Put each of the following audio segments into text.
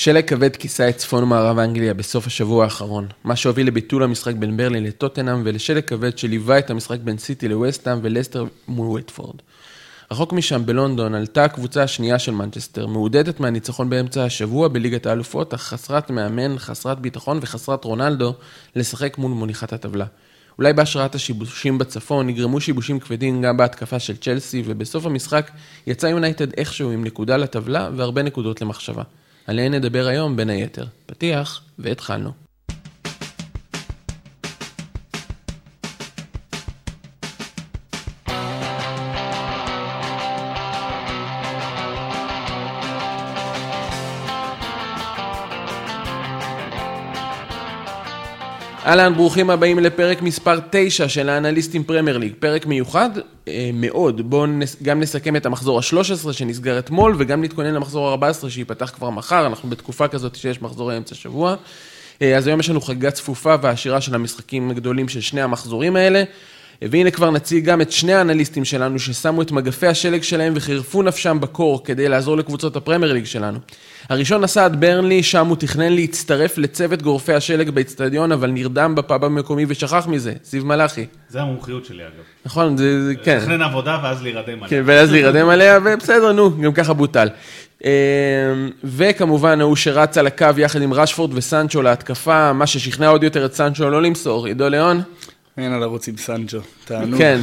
שלג כבד כיסה את צפון מערב אנגליה בסוף השבוע האחרון, מה שהוביל לביטול המשחק בין ברלי לטוטנאם ולשלג כבד שליווה את המשחק בין סיטי לווסטהאם ולסטר מול וטפורד. רחוק משם, בלונדון, עלתה הקבוצה השנייה של מנצ'סטר, מעודדת מהניצחון באמצע השבוע בליגת האלופות, אך חסרת מאמן, חסרת ביטחון וחסרת רונלדו, לשחק מול מוליכת הטבלה. אולי בהשראת השיבושים בצפון נגרמו שיבושים כבדים גם בהתקפה של צ'לסי, ובסוף המשחק יצא יונייטד איכשהו עם נקודה לטבלה והרבה נקודות למחשבה. עליהן נדבר היום בין היתר. פתיח, והתחלנו. אהלן, ברוכים הבאים לפרק מספר 9 של האנליסטים פרמייר ליג, פרק מיוחד אה, מאוד. בואו נס, גם נסכם את המחזור ה-13 שנסגר אתמול, וגם נתכונן למחזור ה-14 שייפתח כבר מחר, אנחנו בתקופה כזאת שיש מחזורי אמצע שבוע. אה, אז היום יש לנו חגיגה צפופה ועשירה של המשחקים הגדולים של שני המחזורים האלה. והנה כבר נציג גם את שני האנליסטים שלנו ששמו את מגפי השלג שלהם וחירפו נפשם בקור כדי לעזור לקבוצות הפרמייר ליג שלנו. הראשון נסע עד ברנלי, שם הוא תכנן להצטרף לצוות גורפי השלג באצטדיון, אבל נרדם בפאב המקומי ושכח מזה, זיו מלאכי. זה המומחיות שלי אגב. נכון, זה, זה כן. לתכנן עבודה ואז להירדם עליה. כן, ואז להירדם עליה, ובסדר, נו, גם ככה בוטל. אמ, וכמובן, ההוא שרץ על הקו יחד עם רשפורד וסנצ'ו להתקפה, מה ששכנע עוד יותר את סנצ'ו לא למסור. עידו ליאון? אין על לרוץ עם סנצ'ו, תענוג. כן,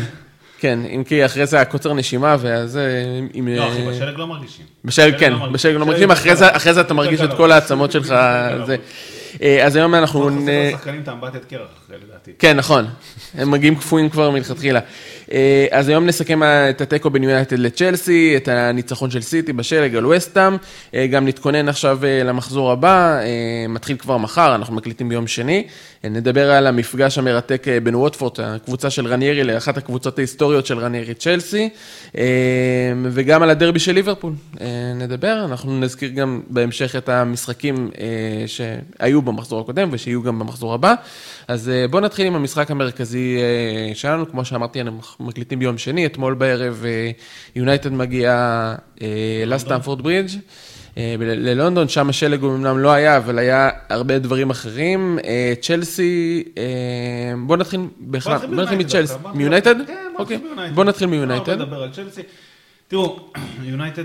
כן, אם כי אחרי זה הקוצר נשימה, ואז... עם... לא, אחי, בשלג לא מרגישים. בשלג, כן, לא בשלג לא מרגישים. מרגישים, אחרי זה- אחרי זה אתה מרגיש את כל העצמות שלך. זה. אה, אז היום אנחנו... לא נ- חסר לשחקנים את האמבטיית קרח, לדעתי. כן, נכון. הם מגיעים קפואים כבר מלכתחילה. אה, אז היום נסכם את התיקו בין יונייטד לצ'לסי, את הניצחון של סיטי בשלג על וסטאם. אה, גם נתכונן עכשיו אה, למחזור הבא, אה, מתחיל כבר מחר, אנחנו מקליטים ביום שני. נדבר על המפגש המרתק אה, בין ווטפורט, הקבוצה של רניירי, לאחת הקבוצות ההיסטוריות של רניירי צ'לסי, אה, וגם על הדרבי של ליברפול. אה, נדבר, אנחנו נזכיר גם בהמשך את המשחקים שהיו במחזור הקודם ושיהיו גם במחזור הבא. אז בואו נתחיל עם המשחק המרכזי שלנו, כמו שאמרתי, אנחנו מקליטים ביום שני, אתמול בערב יונייטד מגיעה לסטמפורד ברידג'. אה, ללונדון, שם השלג הוא אמנם לא היה, אבל היה הרבה דברים אחרים. אה, צ'לסי, אה, בואו נתחיל בכלל, נתחיל בואו נתחיל מצ'לסי. בוא מיונייטד? נתחיל- כן, בוא אוקיי. נתחיל נתחיל לא, מיונייטד. בוא נדבר על צ'לסי. תראו, יונייטד,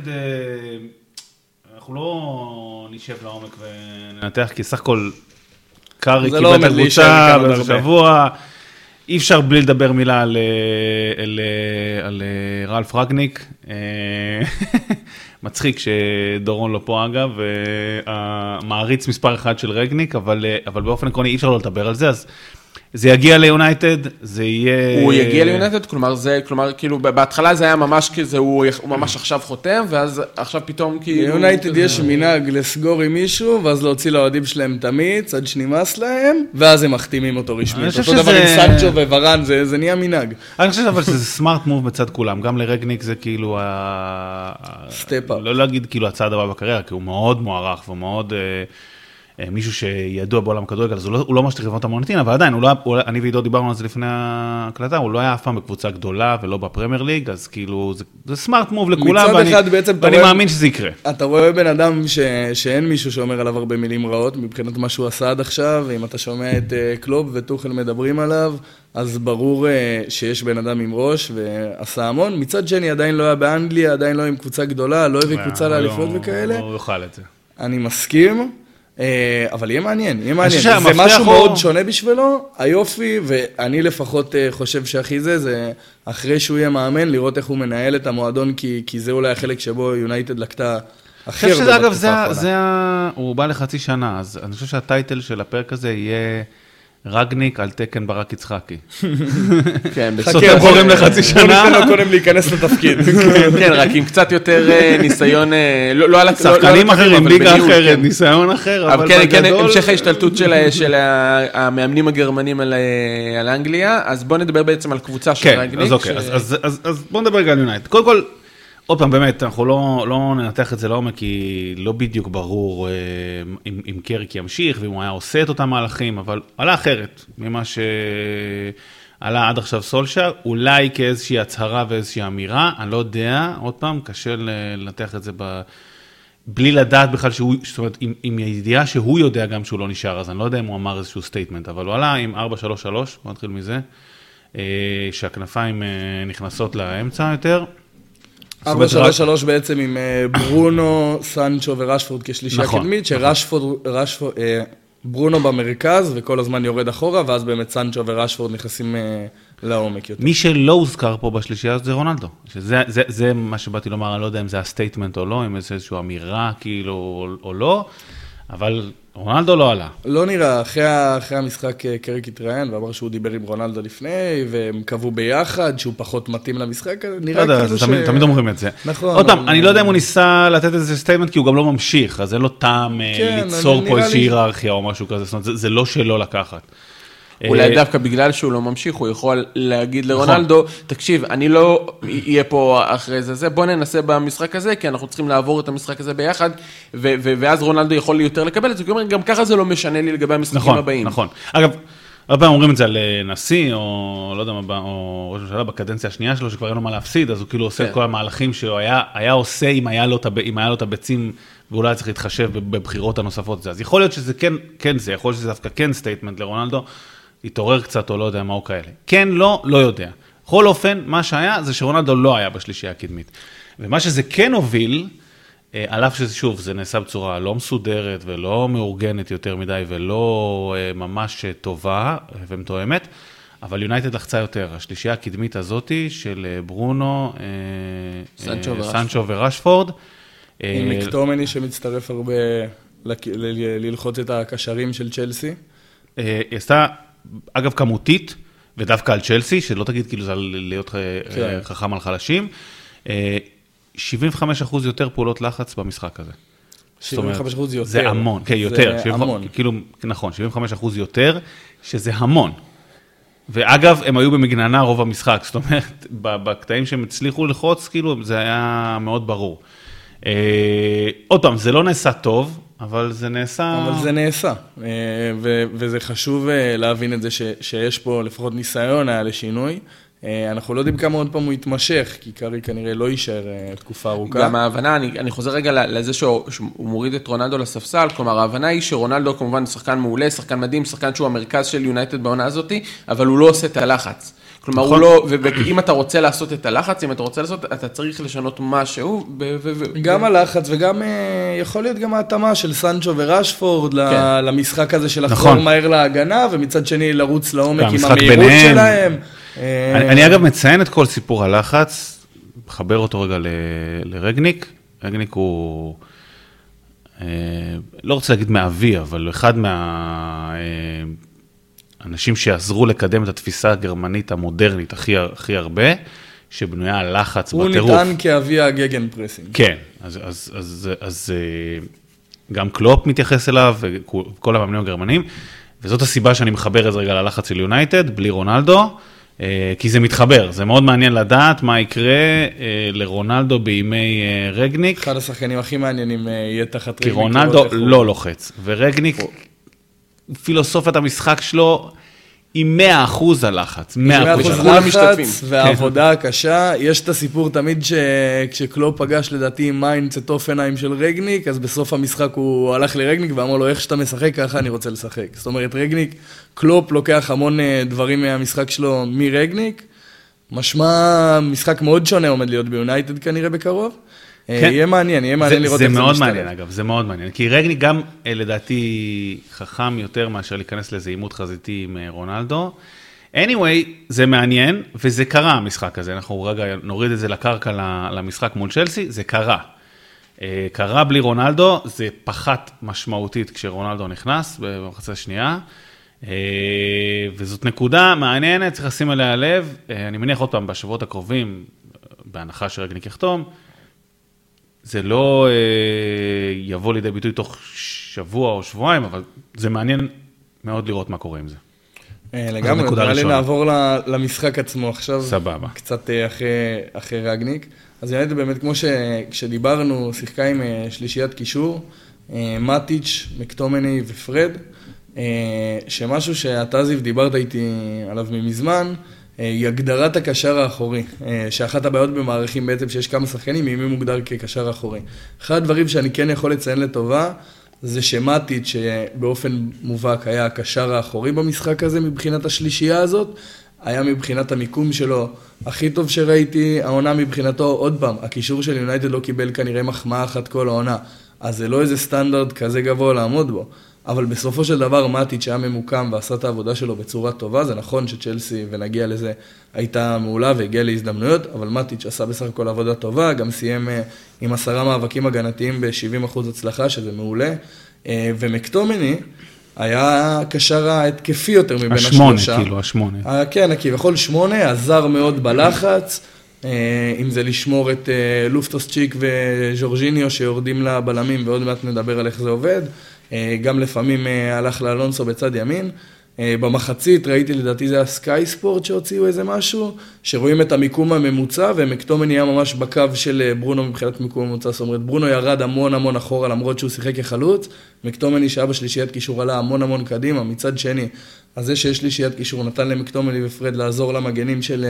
אנחנו לא נשב לעומק וננתח, כי סך הכל קארי לא קיבל את הקבוצה כאן עוד באיזה הרבה. שבוע. אי אפשר בלי לדבר מילה על, על, על רלף רגניק. מצחיק שדורון לא פה אגב, המעריץ מספר אחד של רגניק, אבל, אה, אבל באופן עקרוני אי אפשר לא לדבר על זה, אז זה יגיע ליונייטד, זה יהיה... הוא יגיע ליונייטד? כלומר, זה, כלומר, כאילו, בהתחלה זה היה ממש כזה, הוא הוא ממש עכשיו חותם, ואז עכשיו פתאום כאילו... ליונייטד יש מנהג לסגור עם מישהו, ואז להוציא לאוהדים שלהם את המיץ עד שנמאס להם, ואז הם מחתימים אותו אני רשמית. חושב אותו דבר עם שזה- סנצ'ו, וראן, זה זה נהיה מנהג. אני חושב אבל שזה smart move בצד כולם, גם לרגניק זה כאילו, ה- up. לא להגיד כאילו הצעד הבא בקריירה, כי הוא מאוד מוערך ומאוד אה, מישהו שידוע בעולם הכדורגל, אז הוא לא- הוא לא משליך לבנות המוניטין, אבל עדיין, לא, הוא- אני ועידו דיברנו על זה לפני ההקלטה, הוא לא היה אף פעם בקבוצה גדולה ולא בפרמייר ליג, אז כאילו, זה- זה סמארט מוב לכולם, ואני ואני רואה- מאמין שזה יקרה. אתה רואה בן אדם ש... שאין מישהו שאומר עליו הרבה מילים רעות מבחינת מה שהוא עשה עד עכשיו, ואם אתה שומע את אה, קלוב וטוחל מדברים עליו, אז ברור אה, שיש בן אדם עם ראש ועשה המון. מצד שני, עדיין לא היה באנגליה, עדיין לא עם קבוצה גדולה, לא הביא קבוצה לאליפות לא- וכאלה. הוא יאכל את זה. אני מסכים, אה, אבל יהיה מעניין, יהיה מעניין. זה משהו הוא- מאוד שונה בשבילו, היופי, ואני לפחות אה, חושב שהכי זה, זה אחרי שהוא יהיה מאמן, לראות איך הוא מנהל את המועדון, כי, כי זה אולי החלק שבו יונייטד לקטה הכי הרבה אגב, בתקופה זה, האחרונה. זה ה... הוא בא לחצי שנה, אז אני חושב שהטייטל של הפרק הזה יהיה רגניק על תקן ברק יצחקי. כן, חכה, סותם בוא- חורים לחצי בוא שנה. ניתן לו קודם להיכנס לתפקיד. כן, רק עם קצת יותר אה, ניסיון, אה, לא לא על הצ- לא- לא שחקנים אחרים, ליגה אחרת, כן. ניסיון אחר, אבל כן, כן, בגדול- המשך ההשתלטות של המאמנים הגרמנים על אה, על אנגליה, אז בוא נדבר בעצם על קבוצה של כן, רגניק. אז אוקיי, אז- אז- אז אז בואו נדבר רגע על יונייטד. קודם כל, עוד פעם, באמת, אנחנו לא לא ננתח את זה לעומק, כי לא בדיוק ברור אה, אם אם קרק ימשיך, ואם הוא היה עושה את אותם מהלכים, אבל עלה אחרת ממה שעלה עד עכשיו סולשר, אולי כאיזושהי הצהרה ואיזושהי אמירה, אני לא יודע, עוד פעם, קשה לנתח את זה ב... בלי לדעת בכלל שהוא, זאת אומרת, עם, עם הידיעה שהוא יודע גם שהוא לא נשאר, אז אני לא יודע אם הוא אמר איזשהו statement, אבל הוא עלה עם 4-3-3, בוא נתחיל מזה, אה, שהכנפיים אה, נכנסות לאמצע יותר. 4-3-3 בעצם עם אה, ברונו, סנצ'ו ורשפורד כשלישייה נכון, קדמית, שרשפורד, רשפורד, אה, ברונו במרכז וכל הזמן יורד אחורה, ואז באמת סנצ'ו ורשפורד נכנסים אה, לעומק יותר. מי שלא הוזכר פה בשלישייה זה רונלדו. שזה זה, זה מה שבאתי לומר, אני לא יודע אם זה ה statement או לא, אם זה איזושהי אמירה כאילו או, או לא, אבל רונלדו לא עלה. לא נראה, אחרי, אחרי המשחק אה, קריק התראיין ואמר שהוא דיבר עם רונלדו לפני, והם קבעו ביחד, שהוא פחות מתאים למשחק, נראה כאילו זה תמיד, תמיד אומרים את זה. נכון, עוד פעם, אבל- אני לא יודע אם הוא ניסה לתת איזה statement, כי הוא גם לא ממשיך, אז אין לו טעם אה, כן, ליצור פה לי- איזושהי היררכיה או משהו כזה, זאת אומרת, זה, זה לא שלו לקחת. אולי אה, דווקא בגלל שהוא לא ממשיך, הוא יכול להגיד נכון. לרונלדו, תקשיב, אני לא אהיה פה אחרי זה, זה, בוא ננסה במשחק הזה, כי אנחנו צריכים לעבור את המשחק הזה ביחד, ואז רונלדו יכול יותר לקבל את זה, כי הוא אומר, גם ככה זה לא משנה לי לגבי המשחקים נכון, הבאים. נכון. אגב, הרבה פעמים אומרים את זה על אה, נשיא, או לא יודע מה, או ראש ממשלה בקדנציה השנייה שלו, שכבר אין לו מה להפסיד, אז הוא כאילו עושה את כן. כל המהלכים שהוא היה, היה עושה אם היה לו את את הביצים, ואולי היה צריך להתחשב בב- בבחירות הנוספות. אז יכול להיות שזה כן, כן זה, יכול להיות שזה דווקא כן statement לרונלדו, התעורר קצת או לא יודע מה הוא כאלה. כן, לא, לא יודע. בכל אופן, מה שהיה זה שרונלדו לא היה בשלישייה הקדמית. ומה שזה כן הוביל, אה, על אף שזה, שוב, זה נעשה בצורה לא מסודרת ולא מאורגנת יותר מדי ולא אה, ממש אה, טובה ומתואמת, אבל יונייטד לחצה יותר. השלישייה הקדמית הזאתי של ברונו, סנצ'ו אה, ורשפורד. אה, עם מקטומני שמצטרף הרבה ללחוץ את הקשרים של צ'לסי. היא עשתה, אגב, כמותית, ודווקא על צ'לסי, שלא תגיד כאילו זה על להיות אה, כן. אה, חכם על חלשים, אה, 75% יותר פעולות לחץ במשחק הזה. זאת אומרת, 75% יותר. זה המון, כן, זה יותר. 75 המון. כאילו, נכון, 75% יותר, שזה המון. ואגב, הם היו במגננה רוב המשחק, זאת אומרת, בקטעים שהם הצליחו ללחוץ, כאילו, זה היה מאוד ברור. אה, עוד פעם, זה לא נעשה טוב, אבל זה נעשה... אבל זה נעשה, אה, ו- וזה חשוב אה, להבין את זה ש- שיש פה לפחות ניסיון היה לשינוי. אה, אנחנו לא יודעים כמה עוד פעם הוא יתמשך, כי קארי כנראה לא יישאר תקופה ארוכה. גם ההבנה, אני, אני חוזר רגע לזה שהוא, שהוא מוריד את רונלדו לספסל, כלומר ההבנה היא שרונלדו כמובן שחקן מעולה, שחקן מדהים, שחקן שהוא המרכז של יונייטד בעונה הזאתי, אבל הוא לא עושה את הלחץ. כלומר, נכון. הוא לא, ואם אתה רוצה לעשות את הלחץ, אם אתה רוצה לעשות, אתה צריך לשנות משהו, ו- ו- ו- גם הלחץ וגם אה, יכול להיות גם ההתאמה של סנצ'ו ורשפורד ל- כן. למשחק הזה של לחזור נכון. מהר להגנה, ומצד שני לרוץ לעומק עם המהירות ביניהם. שלהם. אה, אני, אני אגב מציין את כל סיפור הלחץ, מחבר אותו רגע ל, לרגניק. רגניק הוא, אה, לא רוצה להגיד מאבי, אבל אחד מהאנשים שעזרו לקדם את התפיסה הגרמנית המודרנית הכי, הכי הרבה, שבנויה על לחץ הוא בטירוף. נטען כאבי הגגן pressing. כן, אז, אז, אז, אז אה, גם קלופ מתייחס אליו, וכל המאמנים הגרמנים, וזאת הסיבה שאני מחבר את זה רגע ללחץ של יונייטד, בלי רונלדו, אה, כי זה מתחבר, זה מאוד מעניין לדעת מה יקרה אה, לרונלדו בימי רגניק, אחד השחקנים הכי מעניינים יהיה תחת כי רגניק, רונלדו איך הוא- לא לוחץ, ורגניק, פילוסופיית המשחק שלו היא 100% הלחץ, 100% מאה הלחץ. אחוז כולם לחץ משתתפים. והעבודה הקשה. יש את הסיפור תמיד שכשקלופ פגש לדעתי עם מיינץ את הופנהיים של רגניק, אז בסוף המשחק הוא הלך לרגניק ואמר לו, איך שאתה משחק ככה אני רוצה לשחק. זאת אומרת, רגניק, קלופ לוקח המון אה, דברים מהמשחק שלו מרגניק. משמע, משחק מאוד שונה עומד להיות ביונייטד כנראה בקרוב. אה, כן. יהיה מעניין, יהיה מעניין זה, לראות זה איך זה מאוד משתלב. מעניין אגב, זה מאוד מעניין, כי רגניק גם אה, לדעתי חכם יותר מאשר להיכנס לאיזה עימות חזיתי עם אה, רונלדו. anyway, זה מעניין, וזה קרה המשחק הזה, אנחנו רגע נוריד את זה לקרקע למשחק מול צ'לסי, זה קרה. קרה בלי רונלדו, זה פחת משמעותית כשרונלדו נכנס במחצה השנייה. וזאת נקודה מעניינת, צריך לשים עליה לב. אני מניח עוד פעם, בשבועות הקרובים, בהנחה שרגניק יחתום, זה לא אה, יבוא לידי ביטוי תוך שבוע או שבועיים, אבל זה מעניין מאוד לראות מה קורה עם זה. אה, לגמרי, נראה לי. נעבור למשחק עצמו עכשיו. סבבה. קצת אה, אחרי, אחרי רגניק. אז יונייטד באמת, כמו שכשדיברנו, שיחקה עם אה, שלישיית קישור, מטיץ', מקטומני ופרד, שמשהו שאתה זיו דיברת איתי עליו ממזמן, היא הגדרת הקשר האחורי, אה, שאחת הבעיות במערכים בעצם שיש כמה שחקנים, היא מי מוגדר כקשר אחורי. אחד הדברים שאני כן יכול לציין לטובה, זה שמטיץ' שבאופן מובהק היה הקשר האחורי במשחק הזה מבחינת השלישייה הזאת, היה מבחינת המיקום שלו הכי טוב שראיתי, העונה מבחינתו, עוד פעם, הקישור של יונייטד לא קיבל כנראה מחמאה אחת כל העונה, אז זה לא איזה סטנדרט כזה גבוה לעמוד בו. אבל בסופו של דבר מטיץ' היה ממוקם ועשה את העבודה שלו בצורה טובה, זה נכון שצ'לסי, ונגיע לזה, הייתה מעולה והגיעה להזדמנויות, אבל מטיץ' עשה בסך הכל עבודה טובה, גם סיים אה, עם עשרה מאבקים הגנתיים ב-70% הצלחה, שזה מעולה. אה, ומקטומני היה הקשר ההתקפי יותר מבין השמונה, השלושה. כאילו, השמונה. אה, כן, כביכול שמונה, עזר מאוד בלחץ, אם זה לשמור את לופטוס צ'יק וז'ורג'יניו שיורדים לבלמים, ועוד מעט נדבר על איך זה עובד. אה, גם לפעמים אה, הלך לאלונסו בצד ימין. אה, במחצית ראיתי, לדעתי זה היה סקאי ספורט שהוציאו איזה משהו, שרואים את המיקום הממוצע, ומקטומני היה ממש בקו של ברונו מבחינת מיקום ממוצע, זאת אומרת, ברונו ירד המון המון אחורה למרות שהוא שיחק כחלוץ, מקטומני שהיה בשלישיית קישור עלה המון המון קדימה, מצד שני, אז זה שיש שלישיית קישור נתן למקטומני ופרד לעזור למגנים של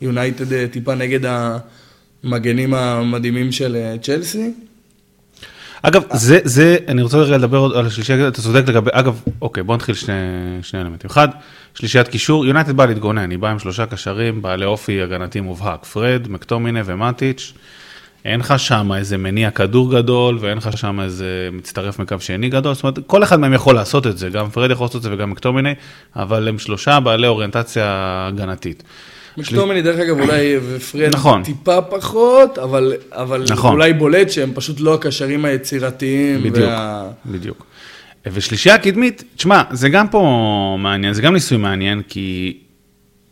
יונייטד טיפה נגד המגנים המדהימים של צ'לסי. אגב, זה, זה, אני רוצה רגע לדבר עוד על השלישייה, אתה צודק לגבי, אגב, אוקיי, בוא נתחיל שני, שני אלמנטים. אחד, שלישיית קישור, יונייטד בא להתגונן, היא באה עם שלושה קשרים, בעלי אופי הגנתי מובהק, פרד, מקטומינה ומטיץ'. אין לך שם איזה מניע כדור גדול, ואין לך שם איזה מצטרף מקו שני גדול, זאת אומרת, כל אחד מהם יכול לעשות את זה, גם פרד יכול לעשות את זה וגם מקטומיני, אבל הם שלושה בעלי אוריינטציה הגנתית. מקטומני, דרך אגב, אולי ופרד נכון. טיפה פחות, אבל, אבל נכון. אולי בולט שהם פשוט לא הקשרים היצירתיים. בדיוק, וה... בדיוק. ושלישייה קדמית, תשמע, זה גם פה מעניין, זה גם ניסוי מעניין, כי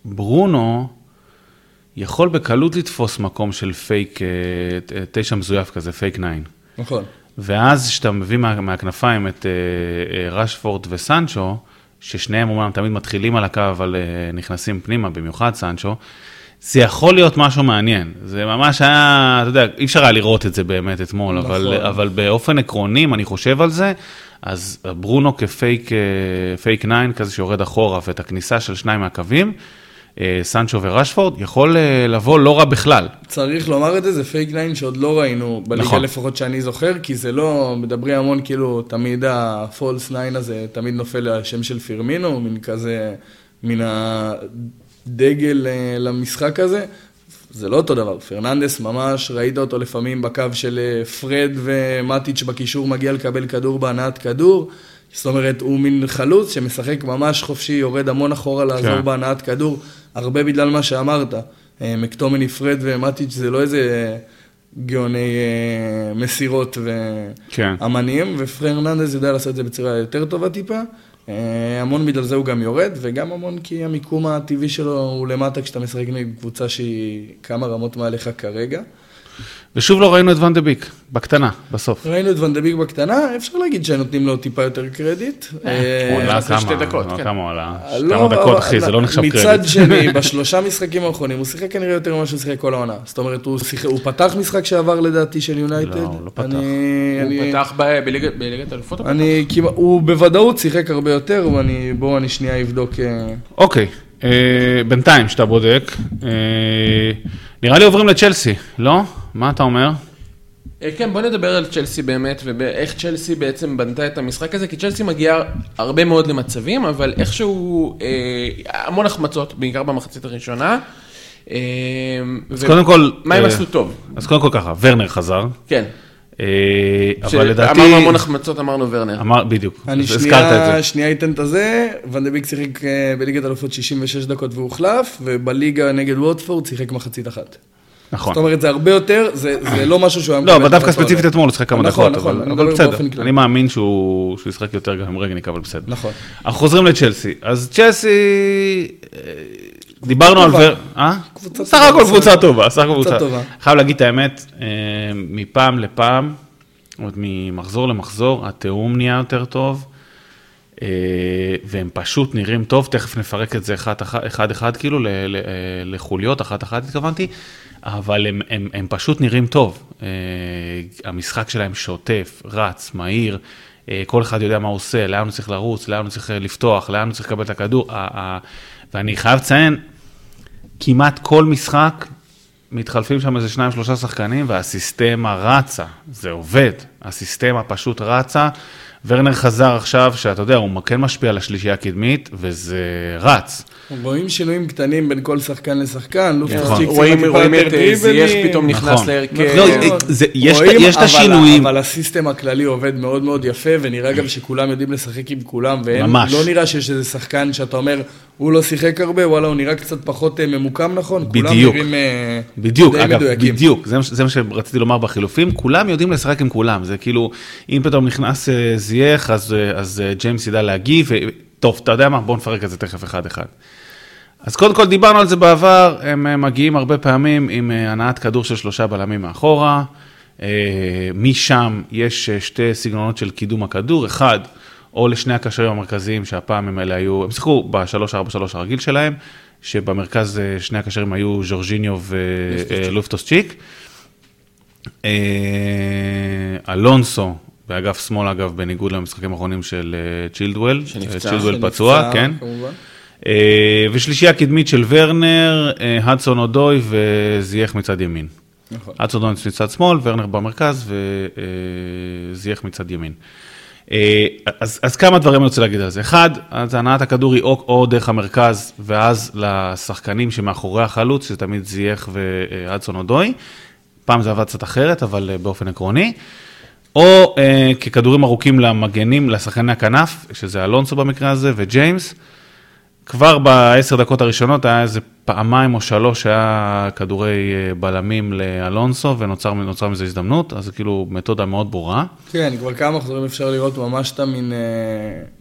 ברונו יכול בקלות לתפוס מקום של פייק, אה, תשע מזויף כזה, fake nine. נכון. ואז כשאתה מביא מה, מהכנפיים את אה, אה, רשפורד וסנצ'ו, ששניהם אומנם תמיד מתחילים על הקו, אבל אה, נכנסים פנימה, במיוחד סנצ'ו, זה יכול להיות משהו מעניין. זה ממש היה, אתה יודע, אי אפשר היה לראות את זה באמת אתמול, נכון. אבל, אבל באופן עקרוני, אם אני חושב על זה, אז ברונו כפייק אה, fake nine כזה שיורד אחורה, ואת הכניסה של שניים מהקווים, אה, סנצ'ו ורשפורד, יכול אה, לבוא לא רע בכלל. צריך לומר את זה, זה fake nine שעוד לא ראינו, בליגה נכון. לפחות שאני זוכר, כי זה לא, מדברים המון כאילו, תמיד ה false nine הזה תמיד נופל על השם של פירמינו, מין כזה, מן הדגל אה, למשחק הזה. זה לא אותו דבר, פרננדס ממש, ראית אותו לפעמים בקו של אה, פרד ומטיץ' בקישור מגיע לקבל כדור בהנעת כדור. זאת אומרת, הוא מין חלוץ שמשחק ממש חופשי, יורד המון אחורה לעזור כן. בהנעת כדור, הרבה בגלל מה שאמרת. אה, מקטומני, פרד ומטיץ' זה לא איזה גאוני אה, מסירות כן. ואמנים, ופרננדס יודע לעשות את זה בצורה יותר טובה טיפה. אה, המון בגלל זה הוא גם יורד, וגם המון כי המיקום הטבעי שלו הוא למטה כשאתה משחק נגד קבוצה שהיא כמה רמות מעליך כרגע. ושוב לא ראינו את ואן דה ביק, בקטנה, בסוף. ראינו את ונדביק בקטנה, אפשר להגיד שנותנים לו טיפה יותר קרדיט. אה, הוא עלה אחרי שתי כמה, דקות, לא, כן. כמה הוא עלה? לא, כמה דקות, אחי, זה לא נחשב קרדיט. מצד שני, בשלושה משחקים האחרונים, הוא שיחק כנראה יותר ממה שהוא שיחק כל העונה. זאת אומרת, הוא, פתח משחק שעבר לדעתי של יונייטד. לא, הוא לא פתח. הוא פתח בליגת האלופות? הוא בוודאות שיחק הרבה יותר, בואו אני שנייה אבדוק. אה, אוקיי, אה, בינתיים שאתה בודק, אה, נראה לי עוברים לצ'לסי, לא? מה אתה אומר? אה, כן, בוא נדבר על צ'לסי באמת, ואיך צ'לסי בעצם בנתה את המשחק הזה, כי צ'לסי מגיעה הרבה מאוד למצבים, אבל איכשהו, אה, המון החמצות, בעיקר במחצית הראשונה. אה, אז ו- קודם כל... מה הם אה, עשו טוב? אז קודם כל ככה, ורנר חזר, כן. אה, אבל לדעתי... אמרנו המון החמצות, אמרנו ורנר. אמר, בדיוק, אני הזכרת את זה. שנייה אתן את הזה, ונדביק שיחק אה, בליגת אלופות 66 דקות והוחלף, ובליגה נגד ווטפורד שיחק מחצית אחת. נכון. זאת אומרת, זה הרבה יותר, זה, זה לא משהו שהוא היה לא, מקבל אבל דווקא ספציפית. אתמול הוא שיחק כמה נכון, דקות, נכון, אבל אני אבל בסדר. אני מאמין שהוא שהוא ישחק יותר גם עם רגניק, אבל בסדר. נכון. אנחנו חוזרים לצ'לסי, אז צ'לסי, אה, דיברנו על טובה. אה? קבוצה סך טובה, הכל בסדר. קבוצה טובה, סך הכל קבוצה. טובה. חייב להגיד את האמת, אה, מפעם לפעם, זאת אומרת, ממחזור למחזור, התיאום נהיה יותר טוב, אה, והם פשוט נראים טוב, תכף נפרק את זה אחד-אחד, כאילו, אה, לחוליות, אחת-אחת התכוונתי, אבל הם, הם, הם פשוט נראים טוב. המשחק שלהם שוטף, רץ, מהיר, כל אחד יודע מה הוא עושה, לאן הוא צריך לרוץ, לאן הוא צריך לפתוח, לאן הוא צריך לקבל את הכדור, ואני חייב לציין, כמעט כל משחק מתחלפים שם איזה שניים, שלושה שחקנים, והסיסטמה רצה, זה עובד, הסיסטמה פשוט רצה. ורנר חזר עכשיו, שאתה יודע, הוא כן משפיע על השלישייה הקדמית, וזה רץ. רואים שינויים קטנים בין כל שחקן לשחקן, לופטוס נכון. צ'יק רואים את אה, זייח. פתאום נכנס נכון. להרכב. לא, זה- יש- את אבל- השינויים. אבל הסיסטם הכללי עובד מאוד מאוד יפה, ונראה גם שכולם יודעים לשחק עם כולם, ואין, ממש. לא נראה שיש איזה שחקן שאתה אומר, הוא לא שיחק הרבה, וואלה, הוא נראה קצת פחות אה, ממוקם נכון, בדיוק. כולם נראים אה, בדיוק, די אגב, מדויקים. בדיוק, זה, זה מה שרציתי לומר בחילופים, כולם יודעים לשחק עם כולם, זה כאילו, אם פתאום נכנס אה, זייח, אז, אז ג'יימס ידע להגיב, ו... טוב, אתה יודע מה, בואו נפרק את זה תכף אחד-אחד. אז קודם כל דיברנו על זה בעבר, הם מגיעים הרבה פעמים עם הנעת כדור של שלושה בלמים מאחורה, משם יש שתי סגנונות של קידום הכדור, אחד, או לשני הקשרים המרכזיים שהפעם הם אלה היו, הם שיחקו ב-3-4-3 הרגיל שלהם, שבמרכז אה, שני הקשרים היו ז'ורג'יניו ולופטוס צ'יק. אה, אלונסו, באגף שמאל אגב, בניגוד למשחקים האחרונים של אה, צ'ילדוול. אה, צ'ילדוול פצוע, כן. כמובן. אה, ושלישייה קדמית של ורנר, אה, הדסון אודוי וזייח מצד ימין. נכון. הדסון אודוי מצד שמאל, ורנר במרכז וזייח מצד ימין. אה, אז, אז כמה דברים אני רוצה להגיד על זה. אחד, אז הנעת הכדור היא או, או דרך המרכז, ואז לשחקנים שמאחורי החלוץ, שזה תמיד זייח והדסון אודוי. פעם זה עבד קצת אחרת, אבל אה, באופן עקרוני. או אה, ככדורים ארוכים למגנים, לשחקני הכנף, שזה אלונסו במקרה הזה, וג'יימס. כבר בעשר דקות הראשונות היה איזה פעמיים או שלוש שהיה כדורי אה, בלמים לאלונסו, ונוצר נוצר מזה הזדמנות, אז זה כאילו מתודה מאוד ברורה. כן, כבר כמה מחזורים אפשר לראות ממש את המין אה,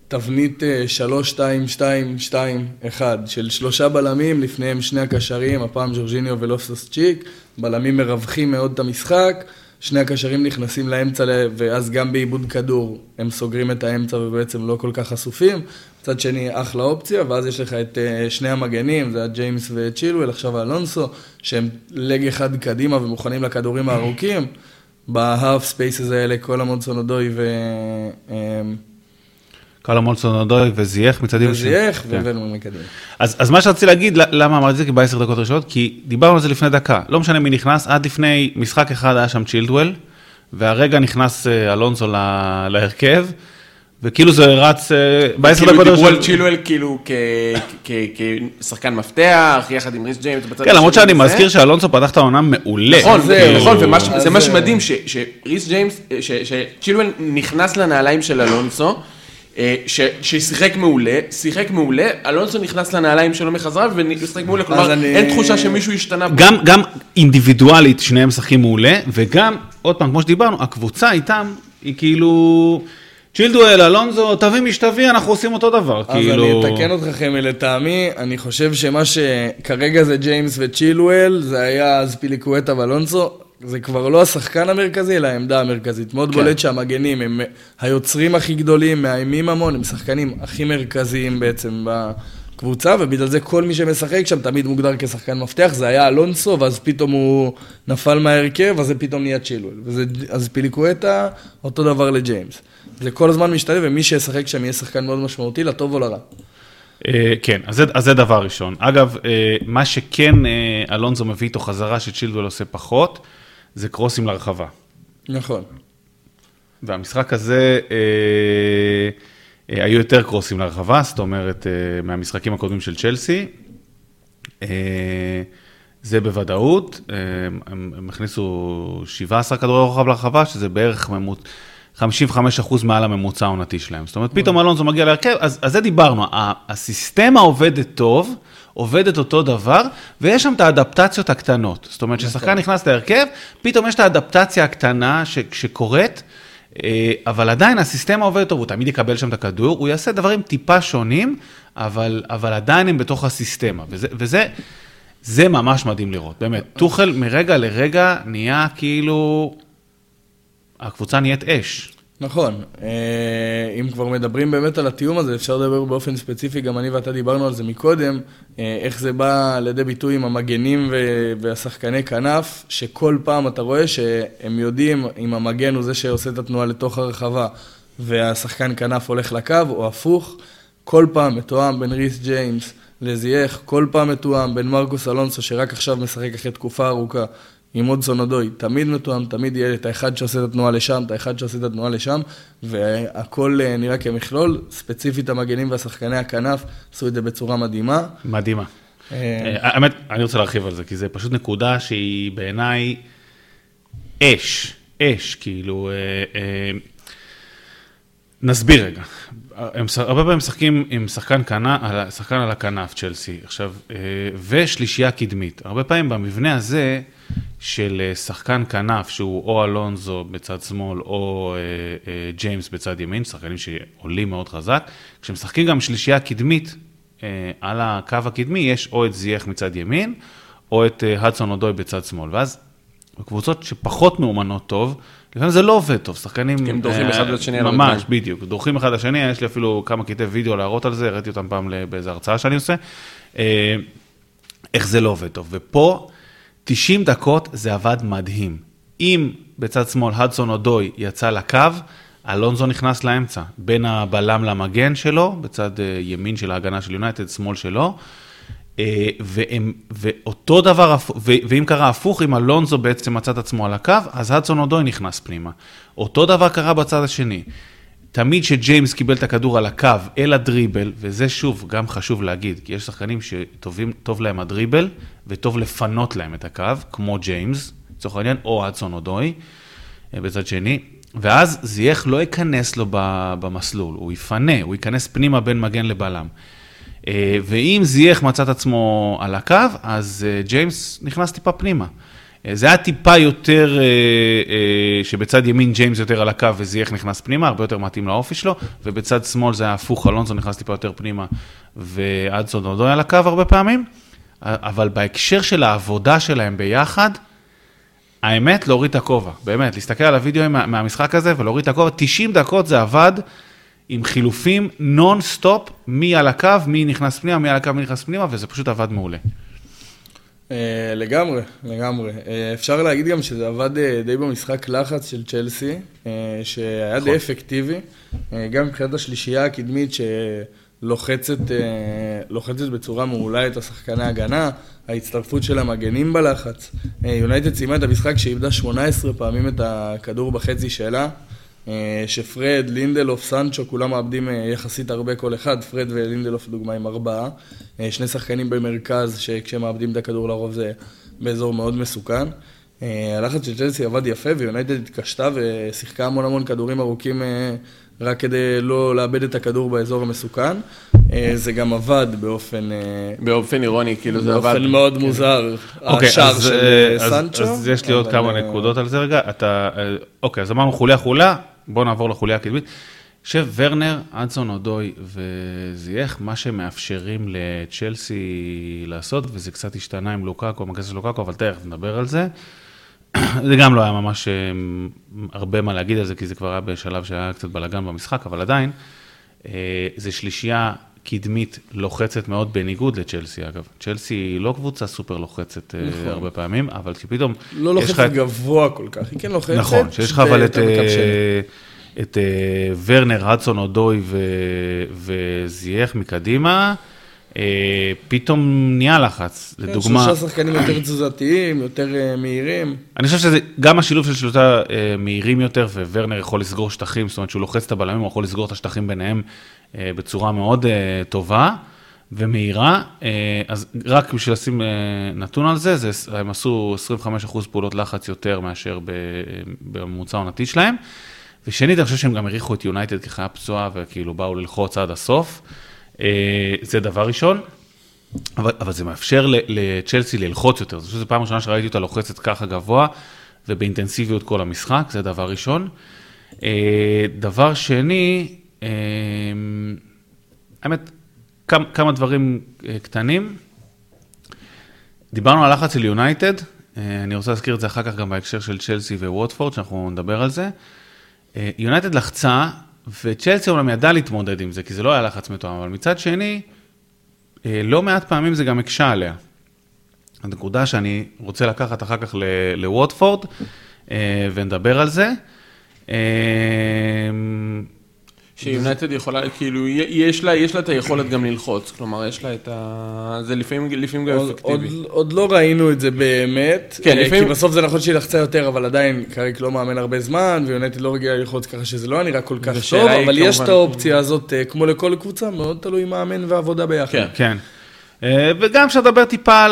תבנית אה, 3, 2, 2, 2, 1 של שלושה בלמים, לפניהם שני הקשרים, הפעם ג'ורג'יניו ולופסוס צ'יק, בלמים מרווחים מאוד את המשחק, שני הקשרים נכנסים לאמצע, ואז גם בעיבוד כדור הם סוגרים את האמצע ובעצם לא כל כך חשופים. מצד שני, אחלה אופציה, ואז יש לך את אה, שני המגנים, זה הג'יימס וצ'ילואל, עכשיו האלונסו, שהם לג אחד קדימה ומוכנים לכדורים הארוכים. בה half spaces האלה, קאלום הדסון אודוי ו... קאלום הדסון אודוי וזייח מצד ימין. וזייח כן. והבאנו מקדימה. אז, אז מה שרציתי להגיד, למה אמרתי את זה? כי בעשר דקות הראשונות, כי דיברנו על זה לפני דקה. לא משנה מי נכנס, עד לפני משחק אחד היה שם צ'ילוול, והרגע נכנס אה, אלונסו להרכב, וכאילו זה רץ אה, בעשר כאילו דקות דיברו על הראשונות. צ'ילוול כאילו כשחקן מפתח, יחד עם ריס ג'יימס בצד כן, למרות שאני וזה. מזכיר שאלונסו פתח את העונה מעולה. נכון, זהו, כאילו, נכון, ומה ש- אז זה מה זה- שמדהים, שריס ג'יימס, שצ'ילואל נכנס לנעליים של אלונסו, אה, ש- ששיחק מעולה, שיחק מעולה, אלונסו נכנס לנעליים שלו מחזרה ושיחק מעולה, כלומר אני- אין תחושה שמישהו השתנה פה. גם, גם אינדיבידואלית שניהם משחקים מעולה, וגם, עוד פעם, כמו שדיברנו, הקבוצה איתם היא כאילו, צ'ילדואל, אלונזו, תביא משתביא, אנחנו עושים אותו דבר, אז כאילו... אני אתקן אותך חמי לטעמי, אני חושב שמה שכרגע זה ג'יימס וצ'ילוול, זה היה אספיליקואטה ואלונסו, זה כבר לא השחקן המרכזי, אלא העמדה המרכזית. מאוד כן. בולט שהמגנים הם היוצרים הכי גדולים, מאיימים המון, הם שחקנים הכי מרכזיים בעצם בקבוצה, ובגלל זה כל מי שמשחק שם תמיד מוגדר כשחקן מפתח, זה היה אלונסו, ואז פתאום הוא נפל מההרכב, אז זה פתאום נהיה צ'ילוול. וזה- אספיליקואטה, אותו דבר לג'יימס. זה כל הזמן משתלב, ומי שישחק שם יהיה שחקן מאוד משמעותי, לטוב או לרע. אה, כן, אז זה, אז זה דבר ראשון. אגב, אה, מה שכן אה, אלונזו מביא איתו חזרה שצ'ילדואל עושה פחות, זה קרוסים לרחבה. נכון. והמשחק הזה, אה, אה, היו יותר קרוסים לרחבה, זאת אומרת, אה, מהמשחקים הקודמים של צ'לסי. אה, זה בוודאות, אה, הם, הם הכניסו 17 כדורי רוחב לרחבה, שזה בערך ממוצ... 55% מעל הממוצע העונתי שלהם. זאת אומרת, פתאום אלונזו מגיע להרכב, אז, אז זה דיברנו, הסיסטמה עובדת טוב, עובדת אותו דבר, ויש שם את האדפטציות הקטנות. זאת אומרת, כששחקן נכנס להרכב, פתאום יש את האדפטציה הקטנה ש, שקורית, אה, אבל עדיין הסיסטמה עובדת טוב, הוא תמיד יקבל שם את הכדור, הוא יעשה דברים טיפה שונים, אבל, אבל עדיין הם בתוך הסיסטמה, וזה... וזה זה ממש מדהים לראות, באמת. טוחל מרגע לרגע נהיה כאילו... הקבוצה נהיית אש. נכון. אה, אם כבר מדברים באמת על התיאום הזה, אפשר לדבר באופן ספציפי, גם אני ואתה דיברנו על זה מקודם, אה, איך זה בא לידי ביטוי עם המגנים והשחקני כנף, שכל פעם אתה רואה שהם יודעים אם המגן הוא זה שעושה את התנועה לתוך הרחבה, והשחקן כנף הולך לקו, או הפוך, כל פעם מתואם בין ריס ג'יימס. לזייח, כל פעם מתואם בין מרקוס אלונסו, שרק עכשיו משחק אחרי תקופה ארוכה, עם אודסון אודוי, תמיד מתואם, תמיד יהיה את האחד שעושה את התנועה לשם, את האחד שעושה את התנועה לשם, והכל אה, נראה כמכלול, ספציפית המגנים והשחקני הכנף עשו את זה בצורה מדהימה. מדהימה. אה, האמת, אני רוצה להרחיב על זה, כי זה פשוט נקודה שהיא בעיניי אש, אש, כאילו, נסביר רגע. הם הרבה פעמים משחקים עם שחקן, כנה, שחקן על הכנף, צ'לסי, עכשיו, אה, ושלישייה קדמית. הרבה פעמים במבנה הזה של אה, שחקן כנף, שהוא או אלונזו בצד שמאל, או אה, ג'יימס בצד ימין, שחקנים שעולים מאוד חזק, כשמשחקים גם שלישייה קדמית, על הקו הקדמי יש או את זייח מצד ימין, או את הדסון אודוי בצד שמאל. ואז בקבוצות שפחות מאומנות טוב, לפעמים זה לא עובד טוב, שחקנים... כי הם דורכים אחד לשני על ממש, בדיוק, דורכים אחד לשני, יש לי אפילו כמה קטעי וידאו להראות על זה, הראיתי אותם פעם באיזו הרצאה שאני עושה, אה, איך זה לא עובד טוב. ופה, 90 דקות זה עבד מדהים. אם בצד שמאל הדסון אודוי יצא לקו, אלונזו נכנס לאמצע, בין הבלם למגן שלו, בצד אה, ימין של ההגנה של יונייטד, שמאל שלו. אה, והם, ואותו דבר, ואם קרה הפוך, אם אלונזו בעצם מצא את עצמו על הקו, אז הדסון אודוי נכנס פנימה. אותו דבר קרה בצד השני. תמיד שג'יימס קיבל את הכדור על הקו אל הדריבל, וזה שוב גם חשוב להגיד, כי יש שחקנים שטוב להם הדריבל, וטוב לפנות להם את הקו, כמו ג'יימס, לצורך העניין, או הדסון אודוי, אה, בצד שני, ואז זייח לא ייכנס לו במסלול, הוא יפנה, הוא ייכנס פנימה בין מגן לבלם. אה, ואם זייח מצא את עצמו על הקו, אז אה, ג'יימס נכנס טיפה פנימה. אה, זה היה טיפה יותר, שבצד ימין ג'יימס יותר על הקו וזייח נכנס פנימה, הרבה יותר מתאים לאופי שלו, ובצד שמאל זה היה הפוך, אלונסו נכנס טיפה יותר פנימה, והדסון אודוי היה על הקו הרבה פעמים, אבל בהקשר של העבודה שלהם ביחד, האמת, להוריד את הכובע, באמת, להסתכל על הוידאו מהמשחק הזה ולהוריד את הכובע, 90 דקות זה עבד. עם חילופים נונסטופ, מי על הקו, מי נכנס פנימה, מי על הקו, מי נכנס פנימה, וזה פשוט עבד מעולה. אה, לגמרי, לגמרי. אה, אפשר להגיד גם שזה עבד אה, די במשחק לחץ של צ'לסי, שהיה די נכון. אפקטיבי, גם מבחינת השלישייה הקדמית שלוחצת בצורה מעולה את השחקני הגנה, ההצטרפות של המגנים בלחץ. יונייטד סיימה את המשחק שאיבדה 18 פעמים את הכדור בחצי שלה. אה, שפרד, לינדלוף, סנצ'ו, כולם מאבדים אה, יחסית הרבה כל אחד, פרד ולינדלוף דוגמה עם ארבעה, אה, שני שחקנים במרכז, שכשהם מאבדים את הכדור לרוב זה באזור מאוד מסוכן. הלחץ של צ'לסי עבד יפה ויונייטד התקשתה ושיחקה המון המון כדורים ארוכים רק כדי לא לאבד את הכדור באזור המסוכן. זה גם עבד באופן... באופן אירוני, כאילו זה עבד. באופן מאוד מוזר, אוקיי, השער של סנצ'ו. אז יש לי עוד כמה נקודות על זה רגע. אתה, אוקיי, אז אמרנו חוליה חוליה, בואו נעבור לחוליה הקדמית. יושב ורנר, אדסון אודוי וזייח, מה שמאפשרים לצ'לסי לעשות, וזה קצת השתנה עם לוקאקו, עם של לוקאקו, אבל תכף נדבר על זה. זה גם לא היה ממש אה, הרבה מה להגיד על זה, כי זה כבר היה בשלב שהיה קצת בלאגן במשחק, אבל עדיין, אה, זה שלישייה קדמית לוחצת מאוד, בניגוד לצ'לסי אגב. צ'לסי היא לא קבוצה סופר לוחצת אה, נכון. הרבה פעמים, אבל פתאום... לא לוחצת את... גבוה כל כך, היא כן לוחצת. נכון, שיש לך אבל את, אה, את אה, ורנר, הדסון, אודוי ו... וזייח מקדימה. פתאום נהיה לחץ, כן, לדוגמה... שלושה שחקנים יותר תזוזתיים, יותר מהירים. אני חושב שזה גם השילוב של שלושה מהירים יותר, וורנר יכול לסגור שטחים, זאת אומרת שהוא לוחץ את הבלמים, הוא יכול לסגור את השטחים ביניהם אה, בצורה מאוד אה, טובה ומהירה, אה, אז רק בשביל לשים נתון על זה, זה הם עשו 25% פעולות לחץ יותר מאשר בממוצע העונתי שלהם. ושנית, אני חושב שהם גם העריכו את יונייטד כחיה פצועה וכאילו באו ללחוץ עד הסוף. זה דבר ראשון. אבל, אבל זה מאפשר לצ'לסי ללחוץ יותר, שזו פעם ראשונה שראיתי אותה לוחצת ככה גבוה ובאינטנסיביות כל המשחק, זה דבר ראשון. דבר שני, אמ, האמת, כמה, כמה דברים אה, קטנים. דיברנו על לחץ של יונייטד, אה, אני רוצה להזכיר את זה אחר כך גם בהקשר של צ'לסי וווטפורד, שאנחנו נדבר על זה. אה, יונייטד לחצה, וצ'לסי אומנם ידעה להתמודד עם זה, כי זה לא היה לחץ מתואם, אבל מצד שני, לא מעט פעמים זה גם הקשה עליה. הנקודה שאני רוצה לקחת אחר כך לווטפורד, ונדבר על זה. שיונייטד יכולה, כאילו, יש לה, יש לה את היכולת גם ללחוץ, כלומר, יש לה את ה... זה לפעמים, לפעמים גם עוד, אפקטיבי. עוד, עוד לא ראינו את זה באמת, כן, אה, לפעמים- כי בסוף זה נכון שהיא לחצה יותר, אבל עדיין קריק לא מאמן הרבה זמן, ויונטד לא רגילה ללחוץ ככה שזה לא נראה כל כך טוב, אבל יש כמובן- את האופציה הזאת, אה, כמו לכל קבוצה, מאוד תלוי מאמן ועבודה ביחד. כן. כן. אה, וגם אפשר לדבר טיפה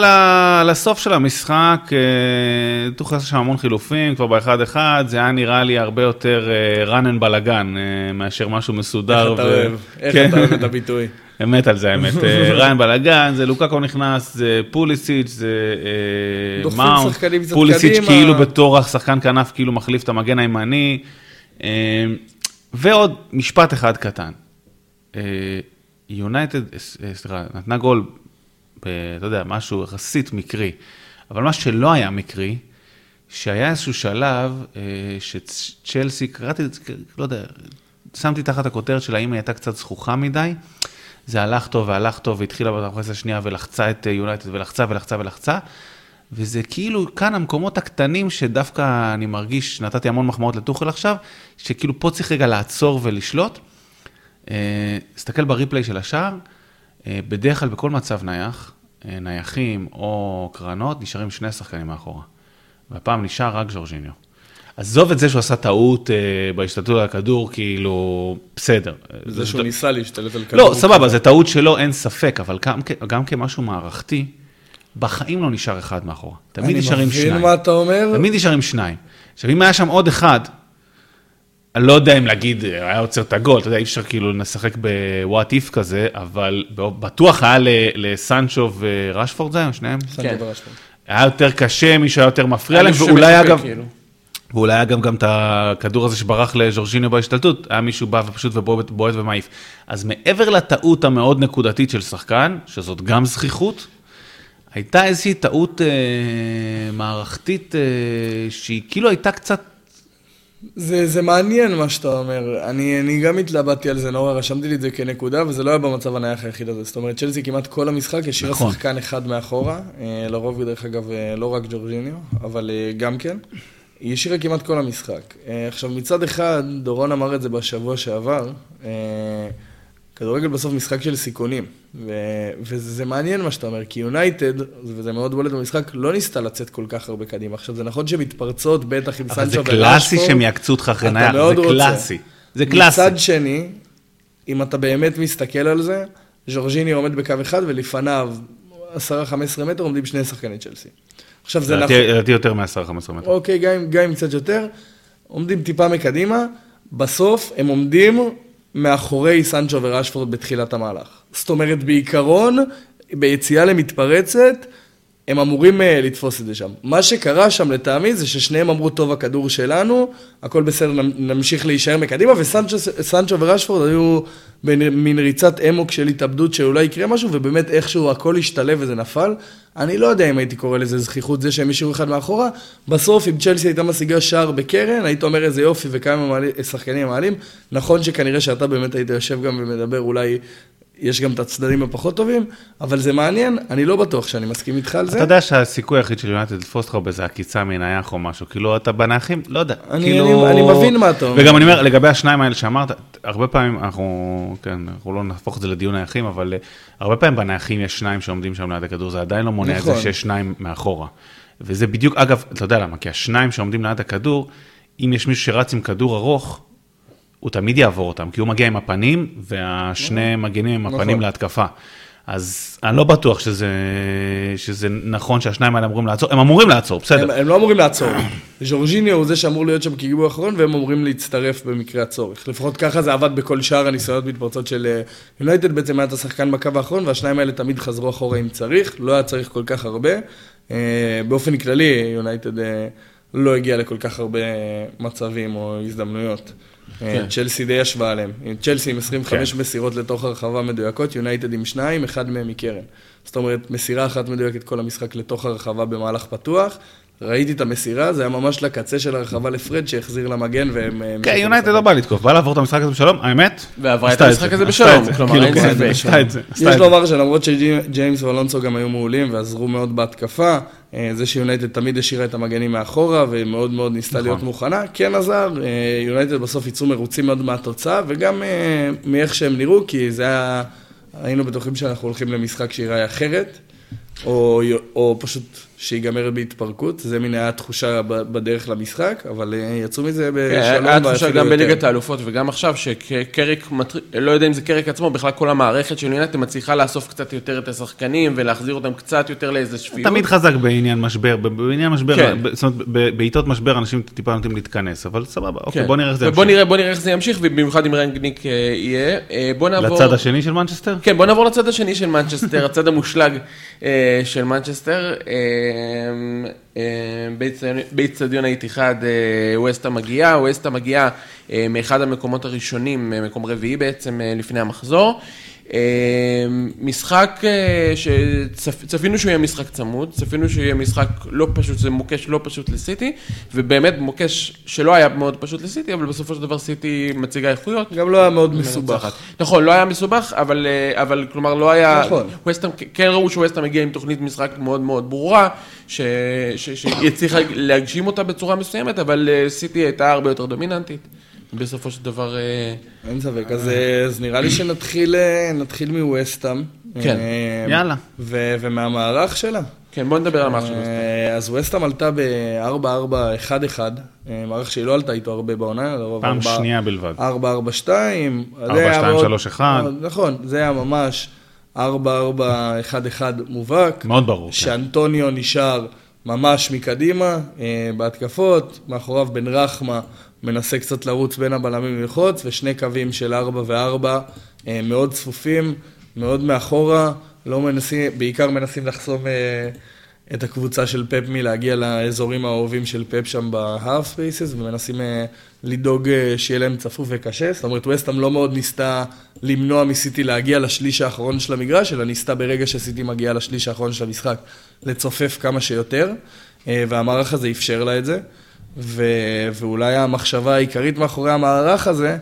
על הסוף של המשחק, אה, טוחל עשה שם המון חילופים, כבר באחד-אחד, זה היה נראה לי הרבה יותר אה, run and בלאגן אה, מאשר משהו מסודר. איך אתה אוהב, איך כן. אתה אוהב את הביטוי. אמת על זה האמת, אה, ריין בלאגן, זה לוקקו נכנס, זה פוליסיץ', זה אה, מאונט, פוליסיץ'. כאילו בתור השחקן כנף, כאילו מחליף את המגן הימני. אה, ועוד משפט אחד קטן, אה, יונייטד, אה, סליחה, נתנה גול, אתה יודע, משהו יחסית מקרי, אבל מה שלא היה מקרי, שהיה איזשהו שלב אה, שצ'לסי, קראתי את זה, לא יודע, שמתי תחת הכותרת של האם היא הייתה קצת זכוכה מדי. זה הלך טוב והלך טוב, והתחילה במחצית השנייה ולחצה את אה, יונייטד ולחצה ולחצה ולחצה. וזה כאילו כאן המקומות הקטנים שדווקא אני מרגיש, נתתי המון מחמאות לטוחל עכשיו, שכאילו פה צריך רגע לעצור ולשלוט. אה, תסתכל בריפליי של השער, אה, בדרך כלל בכל מצב נייח, אה, נייחים או קרנות, נשארים שני שחקנים מאחורה. והפעם נשאר רק ז'ורג'יניו. עזוב את זה שהוא עשה טעות אה, בהשתלטות על הכדור, כאילו, בסדר. זה שהוא ניסה להשתלט על כדור. לא, סבבה, זה טעות שלו, אין ספק, אבל גם, גם כמשהו מערכתי, בחיים לא נשאר אחד מאחורה. תמיד נשארים אני שניים. מבין מה אתה אומר. תמיד נשארים שניים. עכשיו, אם היה שם עוד אחד, אני לא יודע אם להגיד, היה עוצר את הגול, אתה יודע, אי אפשר כאילו לשחק בוואט איף כזה, אבל בטוח היה לסנצ'ו ורשפורד זה היום, שניהם? סנצ'ו כן. ורשפורד. היה יותר קשה, מישהו היה יותר מפריע להם, מישהו ואולי אגב, כאילו. ואולי היה גם, גם את הכדור הזה שברח לז'ורג'יניו בהשתלטות, היה מישהו בא ופשוט ובועט בועט ומעיף. אז מעבר לטעות המאוד נקודתית של שחקן, שזאת גם זכיחות, הייתה איזושהי טעות אה, מערכתית אה, שהיא כאילו הייתה קצת... זה, זה מעניין מה שאתה אומר. אני, אני גם התלבטתי על זה נורא, רשמתי לי את זה כנקודה, וזה לא היה במצב הנייח היחיד הזה. זאת אומרת, צ'לסי כמעט כל המשחק השאירה נכון. שחקן אחד מאחורה. אה, לרוב, דרך אגב, אה, לא רק ג'ורג'יניו, אבל אה, גם כן. היא השאירה כמעט כל המשחק. עכשיו, מצד אחד, דורון אמר את זה בשבוע שעבר, כדורגל בסוף משחק של סיכונים. ו- וזה מעניין מה שאתה אומר, כי יונייטד, וזה מאוד בולט במשחק, לא ניסתה לצאת כל כך הרבה קדימה. עכשיו, זה נכון שמתפרצות, בטח עם אבל זה סנצ'ו קלאסי ורשפורד. שהם יעקצו אותך אחרי נייח, זה רוצה. קלאסי. זה קלאסי. מצד שני, אם אתה באמת מסתכל על זה, ז'ורג'יני עומד בקו אחד ולפניו 10-15 מטר עומדים שני שחקני צ'לסי. עכשיו זה נכון. לדעתי יותר מ-10-15 מטר. אוקיי, גם אם קצת יותר, עומדים טיפה מקדימה, בסוף הם עומדים מאחורי סנצ'ו ורשפורד בתחילת המהלך. זאת אומרת, בעיקרון, ביציאה למתפרצת, הם אמורים אה, לתפוס את זה שם. מה שקרה שם לטעמי זה ששניהם אמרו, טוב, הכדור שלנו, הכל בסדר, נמ- נמשיך להישאר מקדימה, וסנצ'ו ורשפורד היו במין ריצת אמוק של התאבדות שאולי יקרה משהו, ובאמת איכשהו הכל השתלב וזה נפל. אני לא יודע אם הייתי קורא לזה זכיחות זה שהם השאירו אחד מאחורה. בסוף, אם צ'לסי הייתה משיגה שער בקרן, היית אומר איזה יופי וכמה שחקנים מעלים. נכון שכנראה שאתה באמת היית יושב גם ומדבר, אולי יש גם את הצדדים הפחות טובים, אבל זה מעניין, אני לא בטוח שאני מסכים איתך על זה. אתה יודע שהסיכוי היחיד של יונתן לתפוס אותך באיזה עקיצה מנייח או משהו, כאילו אתה בנייחים, לא יודע. אני- כאילו... אני- אני מבין מה אתה אומר. וגם אני אומר, לגבי השניים האלה שאמרת, הרבה פעמים אנחנו, כן, אנחנו לא נהפוך את זה לדיון נייחים, אבל אה, הרבה פעמים בנייחים יש שניים שעומדים שם ליד הכדור, זה עדיין לא מונע את זה נכון. שיש שניים מאחורה. וזה בדיוק, אגב, אתה יודע למה, כי השניים שעומדים ליד הכדור, אם יש מישהו שרץ עם כדור ארוך, הוא תמיד יעבור אותם, כי הוא מגיע עם הפנים, והשני מגינים עם הפנים נכון. להתקפה. אז אני לא בטוח שזה, שזה נכון שהשניים האלה אמורים לעצור, הם אמורים לעצור, בסדר. הם, הם לא אמורים לעצור. ז'ורג'יניו הוא זה שאמור להיות שם כגיבוי אחרון, והם אמורים להצטרף במקרה הצורך. לפחות ככה זה עבד בכל שאר הניסיונות מתפרצות של אה, יונייטד. בעצם היה את השחקן בקו האחרון, והשניים האלה תמיד חזרו אחורה אם צריך. לא היה צריך כל כך הרבה. אה, באופן כללי, יונייטד אה, לא הגיע לכל כך הרבה מצבים או הזדמנויות. כן. צ'לסי די ישבה עליהם. צ'לסי עם 25 כן. מסירות לתוך הרחבה מדויקות, יונייטד עם שניים, אחד מהם מקרן. זאת אומרת, מסירה אחת מדויקת כל המשחק לתוך הרחבה במהלך פתוח, ראיתי את המסירה, זה היה ממש לקצה של הרחבה לפרד שהחזיר למגן והם... אה, כן, יונייטד לא בא לתקוף, בא לעבור את המשחק הזה בשלום, האמת. ועברה את המשחק זה, הזה בשלום, כלומר, כאילו, אין כן, ספק. עשתה את זה, עשתה יש. לומר שלמרות שג'יימס ואלונסו גם היו מעולים ועזרו מאוד בהתקפה, זה שיונייטד תמיד השאירה את המגנים מאחורה ומאוד מאוד ניסתה נכון. להיות מוכנה, כן עזר, אה, יונייטד בסוף יצאו מרוצים מאוד מהתוצאה וגם אה, מאיך שהם נראו, כי זה היה, היינו בטוחים שאנחנו הולכים למשחק שיראה אחרת, או, או פשוט שיגמר בהתפרקות, זה מין היה תחושה ב- בדרך למשחק, אבל אה, יצאו מזה כן, בשלום היה תחושה ואפילו גם. בליגת האלופות וגם עכשיו, שקריק, מטר- לא יודע אם זה קריק עצמו, בכלל כל המערכת של יונייטד מצליחה לאסוף קצת יותר את השחקנים ולהחזיר אותם קצת יותר לאיזה שפיות. תמיד חזק בעניין משבר, בעניין משבר, כן. זאת אומרת, בעיתות משבר אנשים טיפה נוטים להתכנס, אבל סבבה, אוקיי, כן. בוא נראה איך זה ימשיך. נראה, בוא נראה איך זה ימשיך, ובמיוחד אם רגניק אה, יהיה. אה, בוא נעבור... לצד השני של מנצ'סטר? כן, בוא נעבור לצד השני של מנצ'סטר, הצד המושלג של מנצ'סטר. באצטדיון האיתיחאד אה, ווסטהאם מגיעה, ווסטהאם מגיעה אה, מאחד המקומות הראשונים, אה, מקום רביעי בעצם לפני המחזור. אה, משחק אה, שצפינו שהוא יהיה משחק צמוד, צפינו שהוא יהיה משחק לא פשוט, זה מוקש לא פשוט לסיטי, ובאמת מוקש שלא היה מאוד פשוט לסיטי, אבל בסופו של דבר סיטי מציגה איכויות. גם לא היה מאוד מסובך. נכון, לא היה מסובך, אבל, אה, אבל כלומר לא היה... נכון. ווסטהאם, כן ראו שווסטהאם מגיע עם תוכנית משחק מאוד מאוד ברורה, שהיא הצליחה להגשים אותה בצורה מסוימת, אבל אה, סיטי הייתה הרבה יותר דומיננטית. בסופו של דבר... אה, אין ספק, אז, אה, אז נראה לי שנתחיל אה, נתחיל מווסטאם. כן. יאללה. ו- ומהמערך שלה. כן, בוא נדבר על של ווסטהאם. אה, אז ווסטאם עלתה ב-4-4-1-1, אה, מערך שהיא לא עלתה איתו הרבה בעונה. לרוב פעם ארבע- שנייה בלבד. 4-4-2. זה 4-2-3-1. היה מאוד- נכון, זה היה ממש 4-4-1-1 מובהק. מאוד ברור. כן. שאנטוניו נשאר ממש מקדימה, בהתקפות, מאחוריו בן רחמה מנסה קצת לרוץ בין הבלמים ללחוץ, ושני קווים של 4 ו-4 מאוד צפופים, מאוד מאחורה, לא מנסים, בעיקר מנסים לחסום אה, את הקבוצה של פפ מלהגיע לאזורים האהובים של פפ שם ב-half spaces, ומנסים אה, לדאוג אה, שיהיה להם צפוף וקשה. זאת אומרת, וסטאם לא מאוד ניסתה למנוע מסיטי להגיע לשליש האחרון של המגרש, אלא ניסתה ברגע שסיטי מגיעה לשליש האחרון של המשחק לצופף כמה שיותר, אה, והמערך הזה אפשר לה את זה. ו- ואולי המחשבה העיקרית מאחורי המערך הזה,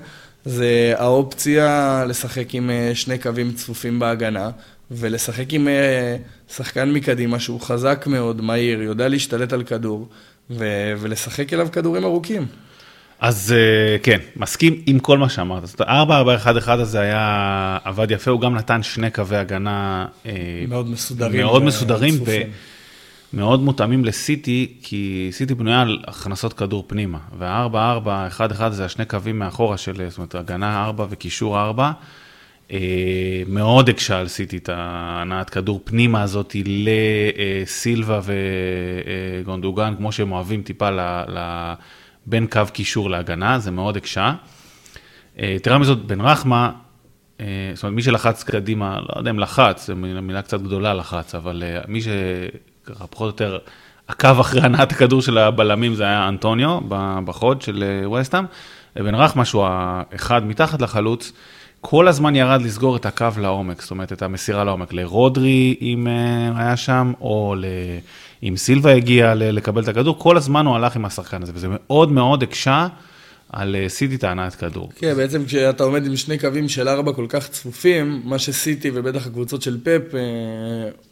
זה האופציה לשחק עם אה, שני קווים צפופים בהגנה, ולשחק עם אה, שחקן מקדימה שהוא חזק מאוד, מהיר, יודע להשתלט על כדור, ו- ולשחק אליו כדורים ארוכים. אז אה, כן, מסכים עם כל מה שאמרת. זאת אומרת, 4-4-1-1 הזה היה, עבד יפה, הוא גם נתן שני קווי הגנה מאוד מסודרים. מאוד ו- מסודרים צפופים. ומאוד מותאמים לסיטי, כי סיטי בנויה על הכנסות כדור פנימה. וה-4-4-1-1 זה השני קווים מאחורה של, זאת אומרת, הגנה 4 וקישור 4. אה, מאוד הקשה על סיטי את ההנעת כדור פנימה הזאת לסילבה וגונדוגן, כמו שהם אוהבים טיפה בין קו קישור להגנה, זה מאוד הקשה. אה, יתרה מזאת, בן רחמה, אה, זאת אומרת, מי שלחץ קדימה, לא יודע אם לחץ, זו מילה קצת גדולה לחץ, אבל מי שככה פחות או יותר עקב אחרי הנעת הכדור של הבלמים זה היה אנטוניו בחוד של אה, ווסטהאם, ובן רחמה שהוא האחד מתחת לחלוץ, כל הזמן ירד לסגור את הקו לעומק, זאת אומרת, את המסירה לעומק, לרודרי אם אה, היה שם, או ל... אם סילבה הגיע לקבל את הכדור, כל הזמן הוא הלך עם השחקן הזה, וזה מאוד מאוד הקשה על אה, סיטי ההנעת כדור. כן, בעצם כשאתה עומד עם שני קווים של ארבע כל כך צפופים, מה שסיטי ובטח הקבוצות של פפ אה,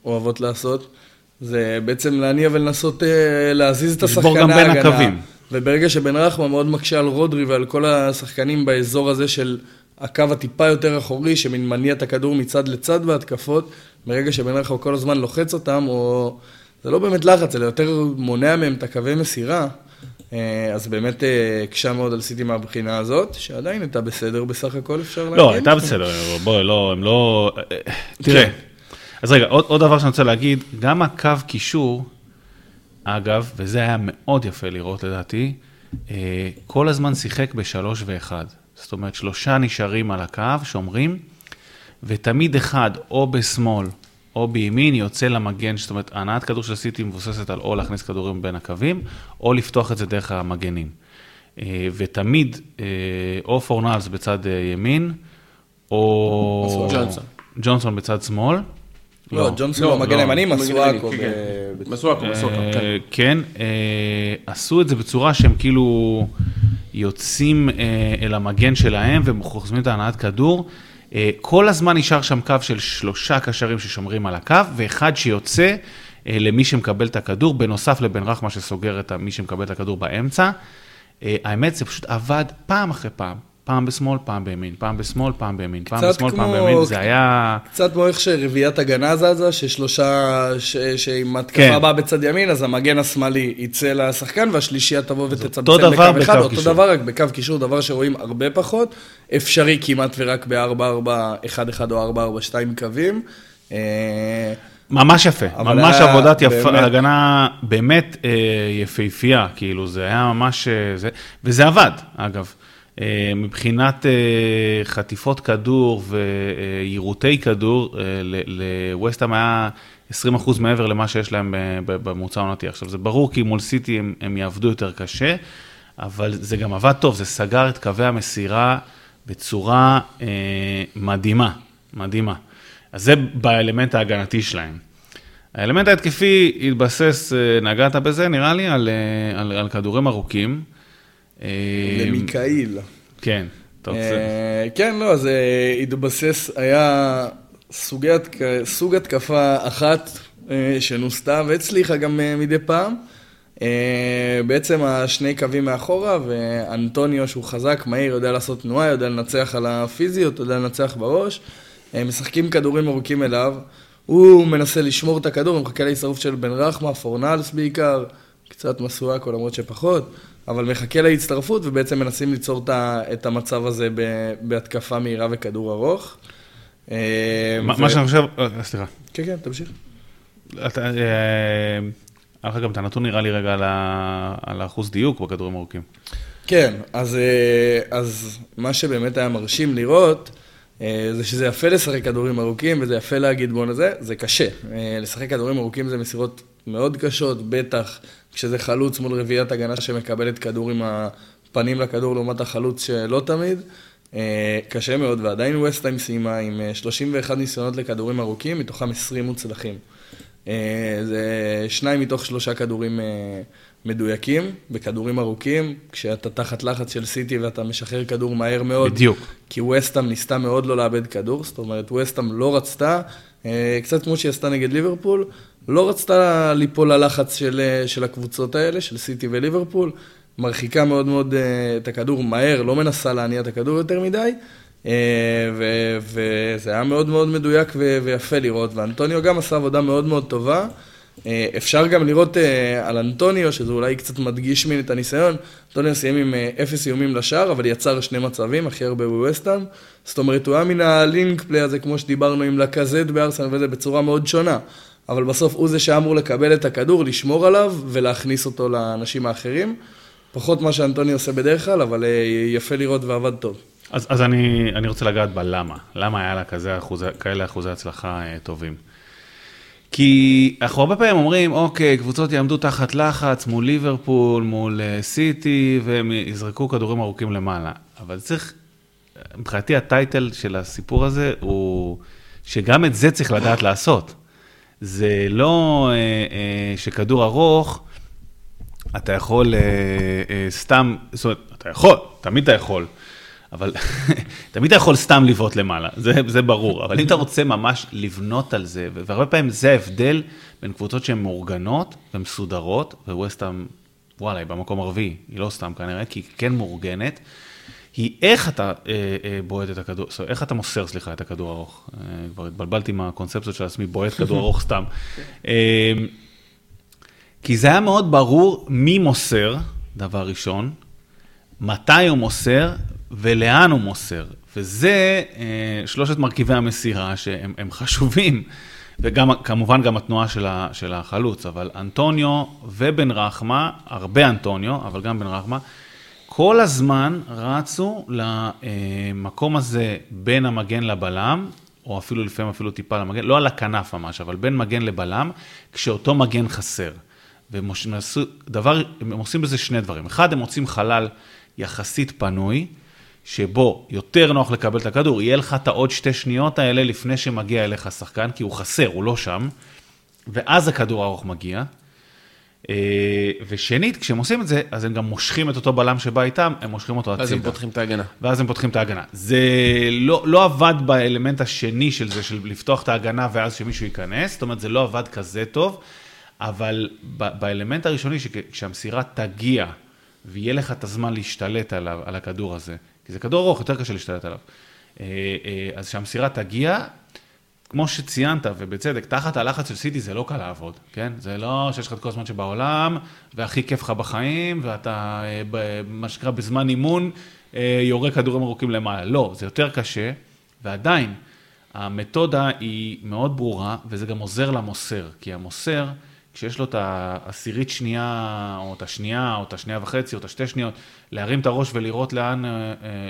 אוהבות לעשות, זה בעצם להניע ולנסות אה, להזיז את לשבור השחקן גם בין ההגנה. הקווים. וברגע שבן רחמה מאוד מקשה על רודרי ועל כל השחקנים באזור הזה של הקו הטיפה יותר אחורי, שמין מניע את הכדור מצד לצד בהתקפות, ברגע שבן רחמה כל הזמן לוחץ אותם, או... זה לא באמת לחץ, אלא יותר מונע מהם את הקווי מסירה. אה, אז באמת אה, הקשה מאוד על סיטי מהבחינה הזאת, שעדיין הייתה בסדר בסך הכל, אפשר להגיד. לא, הייתה בסדר, בואי, לא, הם לא... תראה, אז רגע, עוד, עוד דבר שאני רוצה להגיד, גם הקו קישור, אגב, וזה היה מאוד יפה לראות לדעתי, אה, כל הזמן שיחק בשלוש ואחד. זאת אומרת, שלושה נשארים על הקו, שומרים, ותמיד אחד, או בשמאל או בימין, יוצא למגן, זאת אומרת, הנעת כדור של סיטי מבוססת על או להכניס כדורים בין הקווים, או לפתוח את זה דרך המגנים. אה, ותמיד, אה, או פורנלס בצד ימין, או... ג'ונסון. ג'ונסון בצד שמאל, לא, ג'ונסון הוא מגן ימני, מסואקו. כן, ב- כן. ב- מסואקו, מסואקו, אה, כן. כן, אה, עשו את זה בצורה שהם כאילו יוצאים אה, אל המגן שלהם וחוסמים את ההנעת כדור. כל הזמן נשאר שם קו של שלושה קשרים ששומרים על הקו, ואחד שיוצא למי שמקבל את הכדור, בנוסף לבן רחמה שסוגר את מי שמקבל את הכדור באמצע. האמת, זה פשוט עבד פעם אחרי פעם. פעם בשמאל, פעם בימין, פעם בשמאל, פעם בימין, פעם בשמאל, פעם כמו- בימין, זה היה... קצת כמו איך שרביעיית הגנה זזה, ששלושה, ש- שאם כן. התקפה באה בצד ימין, אז המגן השמאלי יצא לשחקן, והשלישייה תבוא ותצמצם בקו אחד, אותו קישור. דבר, רק בקו קישור, דבר שרואים הרבה פחות, אפשרי כמעט ורק ב-4-4-1-1 או 4-4-2 קווים. אה, ממש יפה, ממש היה עבודת יפה, באמת- הגנה באמת אה, יפהפייה, כאילו זה היה ממש, אה, זה, וזה עבד, אגב. אה, מבחינת אה, חטיפות כדור ויירוטי כדור, אה, לווסטהאם היה 20% מעבר למה שיש להם ב- ב- בממוצע העונתי. עכשיו, זה ברור כי מול סיטי הם, הם יעבדו יותר קשה, אבל זה גם עבד טוב, זה סגר את קווי המסירה בצורה מדהימה, מדהימה. אז זה באלמנט ההגנתי שלהם. האלמנט ההתקפי התבסס, נגעת בזה, נראה לי, על, על, על כדורים ארוכים. אה, למיקאיל. כן, אתה רוצה... אה, כן, לא, זה התבסס, היה סוג התקפה אחת אה, שנוסתה והצליחה גם אה, מדי פעם. אה, בעצם השני קווים מאחורה, ואנטוניו שהוא חזק, מהיר, יודע לעשות תנועה, יודע לנצח על הפיזיות, יודע לנצח בראש. אה, משחקים כדורים ארוכים אליו. הוא מנסה לשמור את הכדור, הוא מחכה להצטרפות של בן רחמה, פורנלס בעיקר, קצת מסואקו למרות שפחות, אבל מחכה להצטרפות ובעצם מנסים ליצור את המצב הזה בהתקפה מהירה וכדור ארוך. אה, מה שאני חושב, אה, סליחה. כן, כן, תמשיך. אה, היה לך גם את הנתון נראה לי רגע על האחוז דיוק בכדורים ארוכים. כן, אז, אה, אז מה שבאמת היה מרשים לראות, אה, זה שזה יפה לשחק כדורים ארוכים, וזה יפה להגיד בוא נזה, זה קשה. אה, לשחק כדורים ארוכים זה מסירות מאוד קשות, בטח כשזה חלוץ מול רביעיית הגנה שמקבלת כדור עם הפנים לכדור לעומת החלוץ שלא תמיד. אה, קשה מאוד, ועדיין ווסטהיים סיימה עם אה, 31 ניסיונות לכדורים ארוכים, מתוכם 20 מוצלחים. אה, זה שניים מתוך שלושה כדורים אה, מדויקים, בכדורים ארוכים, כשאתה תחת לחץ של סיטי ואתה משחרר כדור מהר מאוד. בדיוק. כי ווסטהאם ניסתה מאוד לא לאבד כדור, זאת אומרת, ווסטהאם לא רצתה, אה, קצת כמו שהיא עשתה נגד ליברפול, לא רצתה ליפול ללחץ של, אה, של הקבוצות האלה, של סיטי וליברפול, מרחיקה מאוד מאוד אה, את הכדור מהר, לא מנסה להניע את הכדור יותר מדי, אה, ו- וזה היה מאוד מאוד מדויק ו- ויפה לראות, ואנטוניו גם עשה עבודה מאוד מאוד טובה. אפשר גם לראות על אנטוניו, שזה אולי קצת מדגיש מן את הניסיון, אנטוניו סיים עם אפס איומים לשער, אבל יצר שני מצבים, הכי הרבה בווסטהאם. זאת אומרת, הוא היה מן הלינק פליי הזה, כמו שדיברנו עם לקזט בארסנל וזה, בצורה מאוד שונה. אבל בסוף הוא זה שאמור לקבל את הכדור, לשמור עליו ולהכניס אותו לאנשים האחרים. פחות מה שאנטוני עושה בדרך כלל, אבל אה, יפה לראות ועבד טוב. אז, אז אני, אני רוצה לגעת בלמה. למה היה לה כזה אחוז, כאלה אחוזי הצלחה אה, טובים? כי אנחנו הרבה פעמים אומרים, אוקיי, קבוצות יעמדו תחת לחץ מול ליברפול, מול אה, סיטי, והם יזרקו כדורים ארוכים למעלה. אבל צריך, מבחינתי הטייטל של הסיפור הזה הוא שגם את זה צריך לדעת לעשות. זה לא אה, אה, שכדור ארוך, אתה יכול אה, סתם, זאת אומרת, אתה יכול, תמיד אתה יכול, אבל תמיד אתה יכול סתם לבעוט למעלה, זה, זה ברור, אבל אם אתה רוצה ממש לבנות על זה, והרבה פעמים זה ההבדל בין קבוצות שהן מאורגנות ומסודרות, וווסטהאם, וואלה, היא במקום הרביעי, היא לא סתם כנראה, כי היא כן מאורגנת, היא איך אתה אה, אה, בועט את הכדור, איך אתה מוסר, סליחה, את הכדור הארוך. אה, כבר התבלבלתי עם הקונספציות של עצמי, בועט כדור ארוך סתם. אה, כי זה היה מאוד ברור מי מוסר, דבר ראשון, מתי הוא מוסר ולאן הוא מוסר. וזה שלושת מרכיבי המסירה שהם הם חשובים. וגם, כמובן גם התנועה של, ה, של החלוץ, אבל אנטוניו ובן רחמה, הרבה אנטוניו, אבל גם בן רחמה, כל הזמן רצו למקום הזה בין המגן לבלם, או אפילו לפעמים אפילו טיפה למגן, לא על הכנף ממש, אבל בין מגן לבלם, כשאותו מגן חסר. והם עשו, דבר, הם עושים בזה שני דברים. אחד, הם מוצאים חלל יחסית פנוי, שבו יותר נוח לקבל את הכדור, יהיה לך את העוד שתי שניות האלה לפני שמגיע אליך שחקן, כי הוא חסר, הוא לא שם, ואז הכדור הארוך מגיע. אה, ושנית, כשהם עושים את זה, אז הם גם מושכים את אותו בלם שבא איתם, הם מושכים אותו הצידה. אז הם פותחים את ההגנה. ואז הם פותחים את ההגנה. זה לא, לא עבד באלמנט השני של זה, של לפתוח את ההגנה ואז שמישהו ייכנס, זאת אומרת, זה לא עבד כזה טוב, אבל באלמנט הראשוני, כשהמסירה תגיע ויהיה לך את הזמן להשתלט עליו, על הכדור הזה, כי זה כדור ארוך, יותר קשה להשתלט עליו, אה, אה, אז כשהמסירה תגיע, כמו שציינת, ובצדק, תחת הלחץ של סיטי זה לא קל לעבוד, כן? זה לא שיש לך את כל הזמן שבעולם, והכי כיף לך בחיים, ואתה, אה, מה שנקרא, בזמן אימון, אה, יורה כדורים ארוכים למעלה. לא, זה יותר קשה, ועדיין, המתודה היא מאוד ברורה, וזה גם עוזר למוסר, כי המוסר, כשיש לו את העשירית שנייה, או את השנייה, או את השנייה וחצי, או את השתי שניות, להרים את הראש ולראות לאן, אה,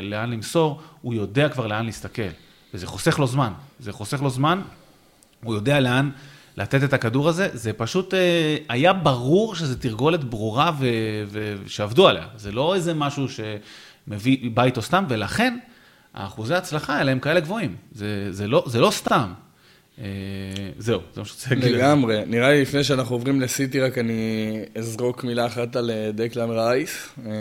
לאן למסור, הוא יודע כבר לאן להסתכל. וזה חוסך לו זמן. זה חוסך לו זמן, הוא יודע לאן לתת את הכדור הזה, זה פשוט אה, היה ברור שזה תרגולת ברורה ושעבדו עליה. זה לא איזה משהו שמביא, בא איתו סתם, ולכן האחוזי ההצלחה האלה הם כאלה גבוהים. זה, זה, לא, זה לא סתם. אה, זהו, זה מה שרוצה להגיד. לגמרי. נראה לי לפני שאנחנו עוברים לסיטי, רק אני אזרוק מילה אחת על אה, דקלן רייס, אה,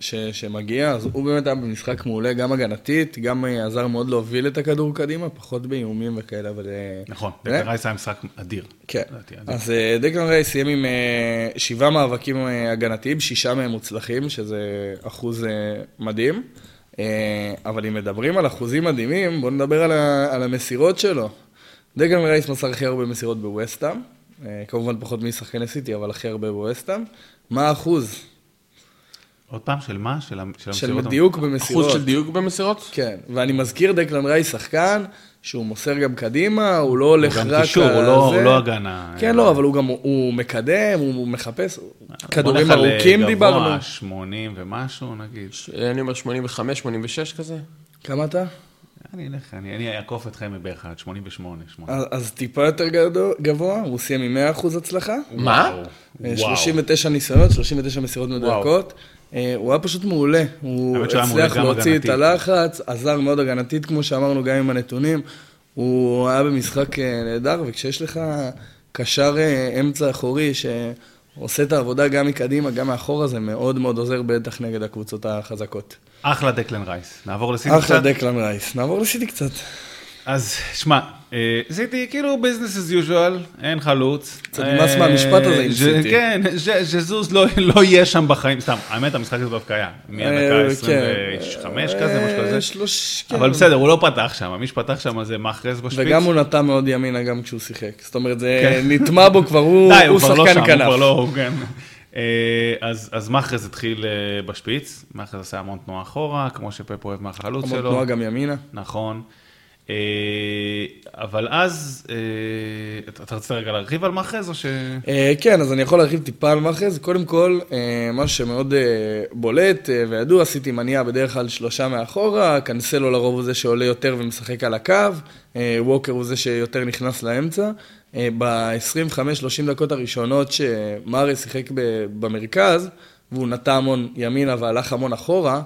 ש, שמגיע. אז הוא באמת היה במשחק מעולה, גם הגנתית, גם עזר מאוד להוביל את הכדור קדימה, פחות באיומים וכאלה, אבל... נכון, דקלן רייס היה משחק אדיר. כן. אז דקלן רייס סיים עם שבעה מאבקים הגנתיים, שישה מהם מוצלחים, שזה אחוז מדהים. אבל אם מדברים על אחוזים מדהימים, בואו נדבר על המסירות שלו. דקלן רייס מסר הכי הרבה מסירות בווסטהאם, אה, כמובן פחות משחקני סיטי, אבל הכי הרבה בווסטהאם. מה האחוז? עוד פעם, של מה? של, של, של דיוק במסירות. אחוז של דיוק במסירות? כן, ואני מזכיר, דקלן רייס שחקן, שהוא מוסר גם קדימה, הוא לא הולך רק... הוא גם קישור, הוא, לא, הוא לא הגנה. כן, לא, אבל הוא גם, הוא מקדם, הוא מחפש, כדורים ארוכים דיברנו. בוא נלך על גבוה, 80 ומשהו נגיד. אני אומר 85, 86 כזה. כמה אתה? אני אלך, אני אעקוף אתכם מבערך עד 88. אז טיפה יותר גבוה, הוא סיים עם 100% הצלחה. מה? 39 אה, ניסיונות, 39 מסירות מדויקות. אה, הוא היה פשוט מעולה. הוא הצליח להוציא את הלחץ, עזר מאוד הגנתית, כמו שאמרנו, גם עם הנתונים. הוא היה במשחק אה, נהדר, וכשיש לך קשר אמצע אחורי, שעושה את העבודה גם מקדימה, גם מאחורה, זה מאוד מאוד עוזר, בטח נגד הקבוצות החזקות. אחלה דקלן רייס. נעבור לסיטי קצת? אחלה דקלן רייס. נעבור לסיטי קצת. אז שמע, אה, סיטי כאילו business as usual, אין חלוץ. קצת נמאס מהמשפט הזה עם סיטי. כן, ז'זוס לא, לא יהיה שם בחיים, סתם, האמת המשחק הזה דווקא היה, מהדקה 25 אה, כן. כזה, משהו כזה. כן. אבל בסדר, הוא לא פתח שם, מי שפתח שם זה מאחרז בשפיץ. וגם הוא נטע מאוד ימינה גם כשהוא שיחק, זאת אומרת, זה נטמע בו כבר, הוא שחקן כנף. הוא כבר לא, כן. אה, אז, אז מאחרז התחיל אה, בשפיץ, מאחרז עשה המון תנועה אחורה, כמו שפפ אוהב מהחלוץ שלו. המון תנועה גם ימינה. נכון. אה, אבל אז, אתה רצית רגע להרחיב על מאחז או ש... כן, אז אני יכול להרחיב טיפה על מאחז. קודם כל, משהו שמאוד בולט וידוע, עשיתי מניעה בדרך כלל שלושה מאחורה, קנסלו לרוב הוא זה שעולה יותר ומשחק על הקו, ווקר הוא זה שיותר נכנס לאמצע. אה, ב-25-30 דקות הראשונות שמארי שיחק במרכז, והוא נטע המון ימינה והלך המון אחורה, אה,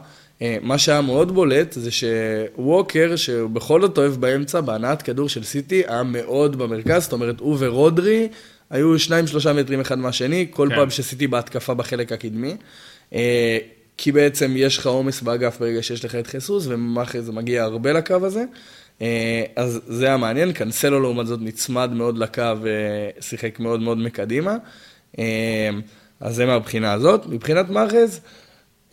מה שהיה מאוד בולט זה שווקר, שהוא בכל זאת אוהב באמצע, בהנעת כדור של סיטי, היה מאוד במרכז, זאת אומרת, הוא ורודרי היו שניים שלושה מטרים אחד מהשני, כל כן. פעם שסיטי בהתקפה בחלק הקדמי. אה, כי בעצם יש לך עומס באגף ברגע שיש לך את חיסוס, ומאחרי זה מגיע הרבה לקו הזה. אה, אז זה היה מעניין, קנסלו לעומת זאת נצמד מאוד לקו ושיחק מאוד מאוד מקדימה. אה, אז זה מהבחינה הזאת. מבחינת מאחז,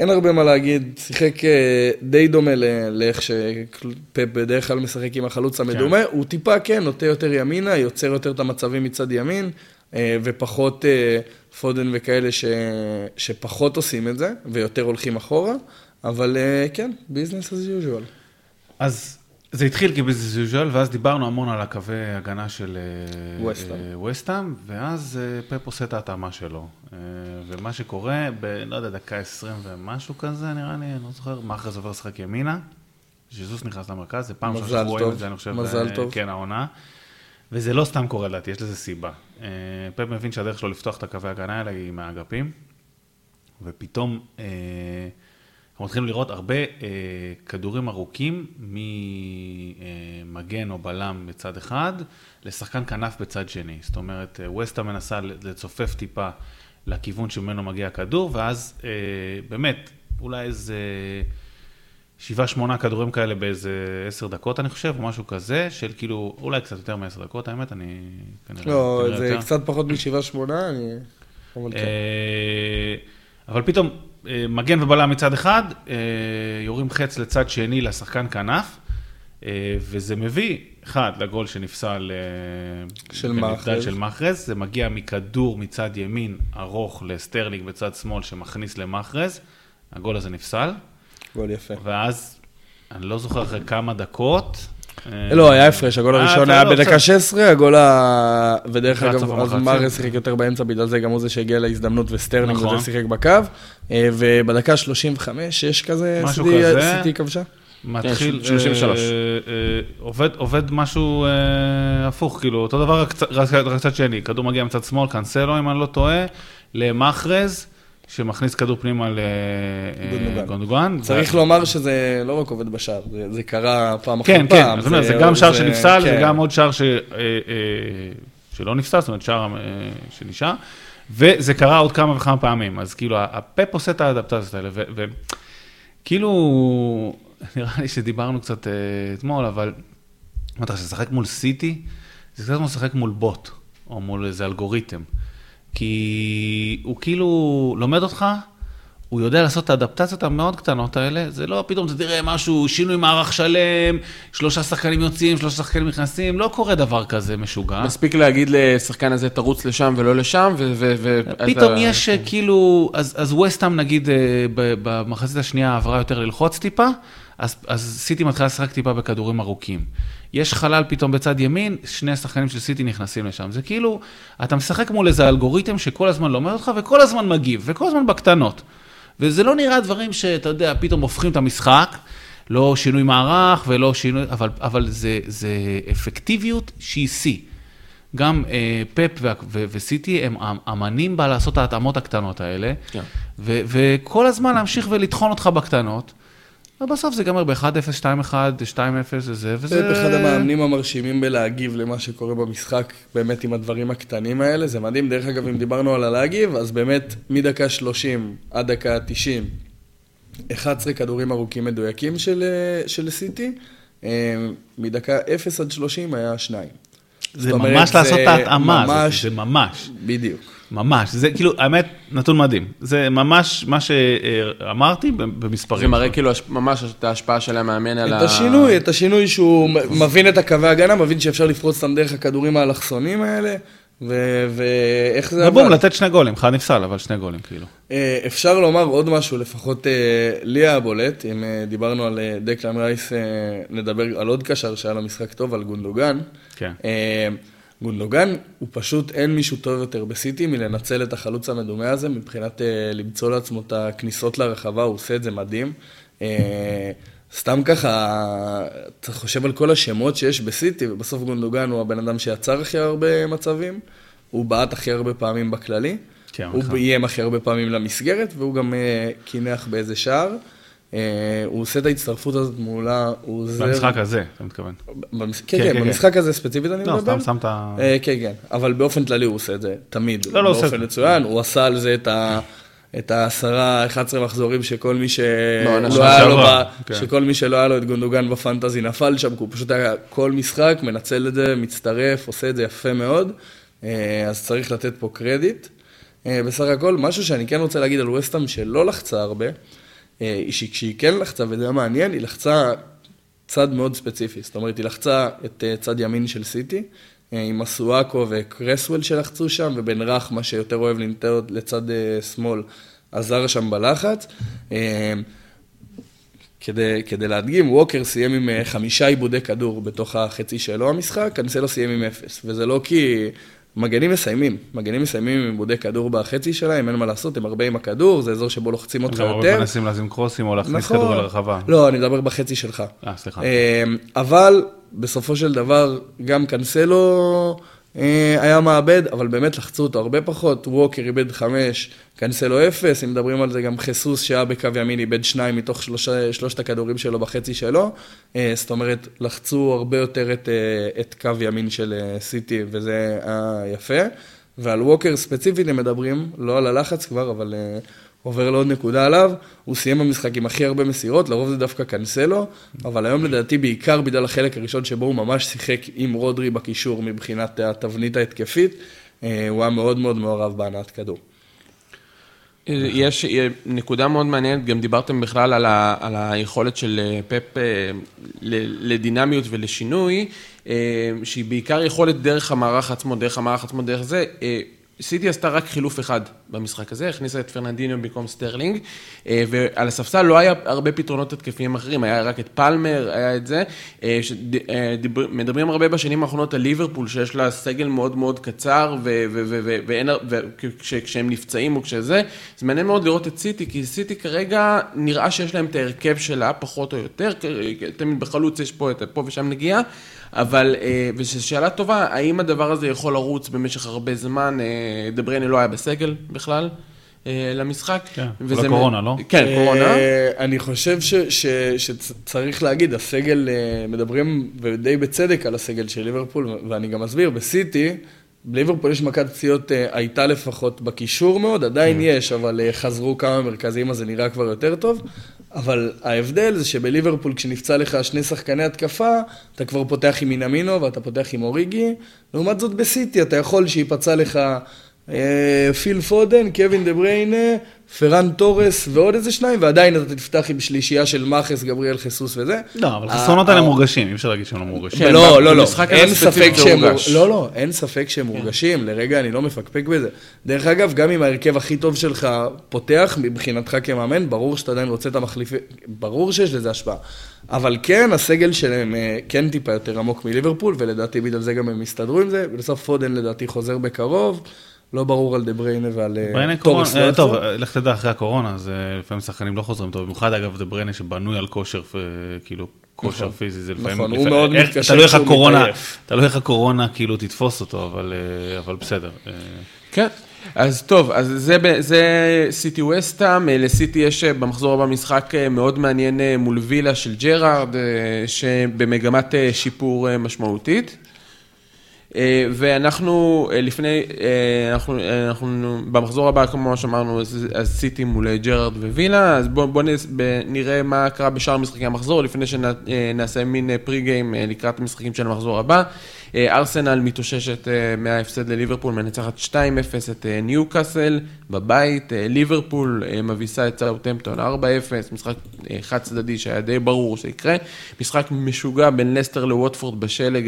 אין הרבה מה להגיד, שיחק אה, די דומה לאיך שפפ בדרך כלל משחק עם החלוץ המדומה, כן. הוא טיפה כן, נוטה יותר ימינה, יוצר יותר את המצבים מצד ימין, ופחות פודן וכאלה ש... שפחות עושים את זה, ויותר הולכים אחורה, אבל כן, ביזנס as usual. אז זה התחיל כביזנס ואז דיברנו המון על הקווי הגנה של ווסטהאם, אה, ואז אה, פפ עושה את ההתאמה שלו. אה, ומה שקורה, ב, לא יודע, דקה 20 ומשהו כזה, נראה לי, אני לא זוכר, זה עובר לשחק ימינה, ז'זוס נכנס למרכז, זה פעם שאנחנו רואים את זה, אני חושב, מזל טוב. כן, העונה. וזה לא סתם קורה לדעתי, יש לזה סיבה. פפ מבין שהדרך שלו לפתוח את הקווי הגנה האלה היא מהאגפים, ופתאום... אנחנו מתחילים לראות הרבה אה, כדורים ארוכים ממגן או בלם בצד אחד, לשחקן כנף בצד שני. זאת אומרת, אה, ווסטה מנסה לצופף טיפה לכיוון שממנו מגיע הכדור, ואז אה, באמת, אולי איזה... שבעה, שמונה כדורים כאלה באיזה עשר דקות, אני חושב, או משהו כזה, של כאילו, אולי קצת יותר מעשר דקות, האמת, אני כנראה... לא, זה יותר. קצת פחות משבעה, שמונה, אני... אבל, כן. אבל פתאום, אה, מגן ובלם מצד אחד, אה, יורים חץ לצד שני לשחקן כנף, אה, וזה מביא, אחד, לגול שנפסל של מאחרז. של מאחרז, זה מגיע מכדור מצד ימין ארוך לסטרלינג בצד שמאל שמכניס למאחרז, הגול הזה נפסל. גול יפה. ואז, אני לא זוכר אחרי כמה דקות. לא, היה הפרש, הגול הראשון היה לא, בדקה 16, הגול ה... ודרך אגב, אז מאחרז שיחק יותר באמצע, בגלל זה גם הוא זה שהגיע להזדמנות וסטרלינג וזה נכון. שיחק בקו. אה, ובדקה 35, יש כזה, סיטי כבשה? מתחיל, 33. אה, אה, עובד משהו הפוך, כאילו, אותו דבר, רק קצת שני, כדור מגיע מצד שמאל, קאנסלו, אם אני לא טועה, למאחרז. שמכניס כדור פנימה לגונדוגן. צריך לומר שזה לא רק עובד בשער, זה קרה פעם אחר פעם. כן, כן, זאת אומרת, זה גם שער שנפסל כן. וגם עוד שער אה, אה, שלא נפסל, זאת אומרת, שער אה, שנשאר. וזה קרה עוד כמה וכמה פעמים, אז כאילו, הפאפ עושה את האדפטציות האלה, וכאילו, נראה לי שדיברנו קצת אתמול, אבל אמרת, כשתשחק מול סיטי, זה קצת כמו לשחק מול בוט, או מול איזה אלגוריתם. כי הוא כאילו לומד אותך, הוא יודע לעשות את האדפטציות המאוד קטנות האלה, זה לא פתאום אתה תראה משהו, שינוי מערך שלם, שלושה שחקנים יוצאים, שלושה שחקנים נכנסים, לא קורה דבר כזה משוגע. מספיק להגיד לשחקן הזה, תרוץ לשם ולא לשם, ו... ו פתאום יש אה, כאילו, אז, אז וסטאם נגיד אה, במחצית השנייה עברה יותר ללחוץ טיפה, אז, אז סיטי מתחילה לשחק טיפה בכדורים ארוכים. יש חלל פתאום בצד ימין, שני השחקנים של סיטי נכנסים לשם. זה כאילו, אתה משחק מול איזה אלגוריתם שכל הזמן לומד אותך וכל הזמן מגיב, וכל הזמן בקטנות. וזה לא נראה דברים שאתה יודע, פתאום הופכים את המשחק, לא שינוי מערך ולא שינוי, אבל, אבל זה, זה אפקטיביות שהיא שיא. גם אה, פפ ו- ו- וסיטי הם אמנים בה לעשות את ההתאמות הקטנות האלה, כן. ו- וכל הזמן להמשיך ולטחון אותך בקטנות. ובסוף זה ייגמר ב-1-0, 2-1, 2-0 וזה, וזה... אחד המאמנים המרשימים בלהגיב למה שקורה במשחק, באמת עם הדברים הקטנים האלה, זה מדהים. דרך אגב, אם דיברנו על הלהגיב, אז באמת מדקה 30 עד דקה 90, 11 כדורים ארוכים מדויקים של, של סיטי, אה, מדקה 0 עד 30 היה 2. זה ממש לעשות את ההתאמה הזאת, זה ממש. בדיוק. ממש, זה כאילו, האמת, נתון מדהים. זה ממש מה שאמרתי במספרים. זה מראה כאילו ממש את ההשפעה של המאמן על ה... את השינוי, את השינוי שהוא מבין את הקווי הגנה, מבין שאפשר לפרוץ אותם דרך הכדורים האלכסונים האלה. ואיך זה. ובום, לתת שני גולים, אחד נפסל, אבל שני גולים, כאילו. אה, אפשר לומר עוד משהו, לפחות אה, לי היה בולט, אם אה, דיברנו על דקלן רייס, נדבר על עוד קשר שהיה לו משחק טוב, על גונדוגן. כן. גונדוגן, הוא פשוט, אין מישהו טוב יותר בסיטי מלנצל את החלוץ המדומה הזה, מבחינת למצוא לעצמו את הכניסות לרחבה, הוא עושה את זה מדהים. סתם ככה, אתה חושב על כל השמות שיש בסיטי, ובסוף גונדוגן הוא הבן אדם שיצר הכי הרבה מצבים, הוא בעט הכי הרבה פעמים בכללי, כן, הוא ביים הכי הרבה פעמים למסגרת, והוא גם uh, קינח באיזה שער. Uh, הוא עושה את ההצטרפות הזאת מעולה, הוא עוזר... במשחק הזה, אתה מתכוון. במש... כן, כן, כן, כן, במשחק הזה ספציפית אני לא, מדבר. לא, סתם שמת... Uh, כן, כן, אבל באופן כללי הוא עושה את זה תמיד, לא, לא באופן מצוין, הוא עשה על זה את ה... את העשרה, 11 מחזורים שכל מי שלא לא היה לו, ב... כן. שכל מי שלא היה לו את גונדוגן בפנטזי נפל שם, כי הוא פשוט היה כל משחק, מנצל את זה, מצטרף, עושה את זה יפה מאוד, אה, אז צריך לתת פה קרדיט. אה, בסך הכל, משהו שאני כן רוצה להגיד על ווסטהאם שלא לחצה הרבה, אה, היא שכשהיא כן לחצה, וזה היה מעניין, היא לחצה צד מאוד ספציפי, זאת אומרת, היא לחצה את צד ימין של סיטי, עם אסואקו וקרסוול שלחצו שם, ובן רך, מה שיותר אוהב לנטר לצד אה, שמאל, עזר שם בלחץ. אה, כדי, כדי להדגים, ווקר סיים עם אה, חמישה עיבודי כדור בתוך החצי שלו המשחק, קנסלו סיים עם אפס. וזה לא כי מגנים מסיימים, מגנים מסיימים עם עיבודי כדור בחצי שלהם, אין מה לעשות, הם הרבה עם הכדור, זה אזור שבו לוחצים אותך יותר. הם הרבה מנסים לשים קרוסים או להכניס נכון. כדור לרחבה. לא, אני מדבר בחצי שלך. אה, סליחה. אבל בסופו של דבר, גם קנסלו היה מאבד, אבל באמת לחצו אותו הרבה פחות. ווקר איבד חמש, קנסלו אפס, אם מדברים על זה גם חיסוס שהיה בקו ימין איבד שניים מתוך שלושה, שלושת הכדורים שלו בחצי שלו. אה, זאת אומרת, לחצו הרבה יותר את, אה, את קו ימין של סיטי, וזה היה יפה. ועל ווקר ספציפית הם מדברים, לא על הלחץ כבר, אבל עובר לעוד נקודה עליו, הוא סיים במשחק עם הכי הרבה מסירות, לרוב זה דווקא קנסלו, אבל היום לדעתי בעיקר בגלל החלק הראשון שבו הוא ממש שיחק עם רודרי בקישור מבחינת התבנית ההתקפית, אה, הוא היה מאוד מאוד מעורב בהנעת כדור. יש נקודה מאוד מעניינת, גם דיברתם בכלל על, ה, על היכולת של אה, פפ אה, לדינמיות ולשינוי, שהיא בעיקר יכולת דרך המערך עצמו, דרך המערך עצמו, דרך זה. סיטי עשתה רק חילוף אחד במשחק הזה, הכניסה את פרננדיניו במקום סטרלינג, אה, ועל הספסל לא היה הרבה פתרונות התקפיים אחרים, היה רק את פלמר, היה את זה. אה, אה, מדברים הרבה בשנים האחרונות על ליברפול, שיש לה סגל מאוד מאוד קצר, וכשהם נפצעים או כשזה, זה מעניין מאוד לראות את סיטי, כי סיטי כרגע נראה שיש להם את ההרכב שלה, פחות או יותר, תמיד בחלוץ יש פה, פה ושם נגיעה. אבל, אה, וזו שאלה טובה, האם הדבר הזה יכול לרוץ במשך הרבה זמן? דבריינה לא היה בסגל בכלל. אה, למשחק. כן, וזה קורונה, לא? כן, קורונה. אני חושב ש, ש, שצריך להגיד, הסגל, מדברים ודי בצדק על הסגל של ליברפול, ואני גם אסביר, בסיטי, בליברפול יש מכת פציעות, הייתה לפחות בקישור מאוד, עדיין כן. יש, אבל חזרו כמה מרכזיים, אז זה נראה כבר יותר טוב. אבל ההבדל זה שבליברפול כשנפצע לך שני שחקני התקפה, אתה כבר פותח עם מינמינו ואתה פותח עם אוריגי. לעומת זאת בסיטי אתה יכול שייפצע לך אה, פיל פודן, קווין דה בריינה, פרן תורס ועוד איזה שניים, ועדיין אתה תפתח עם שלישייה של מאחס, גבריאל חיסוס וזה. לא, אבל החסרונות האלה מורגשים, אי אפשר להגיד שהם לא מורגשים. כן, לא, לא, לא, אין ספק שהם מורגשים. לא, לא, אין ספק שהם כן. מורגשים, לרגע אני לא מפקפק בזה. דרך אגב, גם אם ההרכב הכי טוב שלך פותח, מבחינתך כמאמן, ברור שאתה עדיין רוצה את המחליפים, ברור שיש לזה השפעה. אבל כן, הסגל שלהם אה, כן טיפה יותר עמוק מליברפול, ולדעתי בגלל זה גם הם הסתדרו עם זה, ובסוף פודן לדעתי חוזר בקרוב. לא ברור על דה בריינה ועל אה, תורס. לא טוב, לך תדע, אחרי הקורונה, אז אה, לפעמים שחקנים לא חוזרים טוב, במיוחד אגב דה בריינה שבנוי על כושר, כאילו, כושר נכון. פיזי, זה לפעמים... נכון, הוא מאוד מתקשר כשהוא מתעייף. תלוי איך הקורונה כאילו תתפוס אותו, אבל אה, בסדר. כן. אז טוב, אז זה, זה סיטי ווסטהאם, לסיטי יש במחזור הבא משחק מאוד מעניין מול וילה של ג'רארד, שבמגמת שיפור משמעותית. אה, ואנחנו אה, לפני, אה, אנחנו, אנחנו במחזור הבא, כמו שאמרנו, אז סיטי מול ג'רארד ווילה, אז בואו בוא נראה מה קרה בשאר משחקי המחזור, לפני שנעשה מין פרי גיים לקראת המשחקים של המחזור הבא. אה, ארסנל מתאוששת אה, מההפסד לליברפול, מנצחת 2-0 את אה, ניו קאסל בבית, ליברפול מביסה את סאוטמפטון 4-0, משחק חד צדדי שהיה די ברור שיקרה, משחק משוגע בין לסטר לווטפורד בשלג,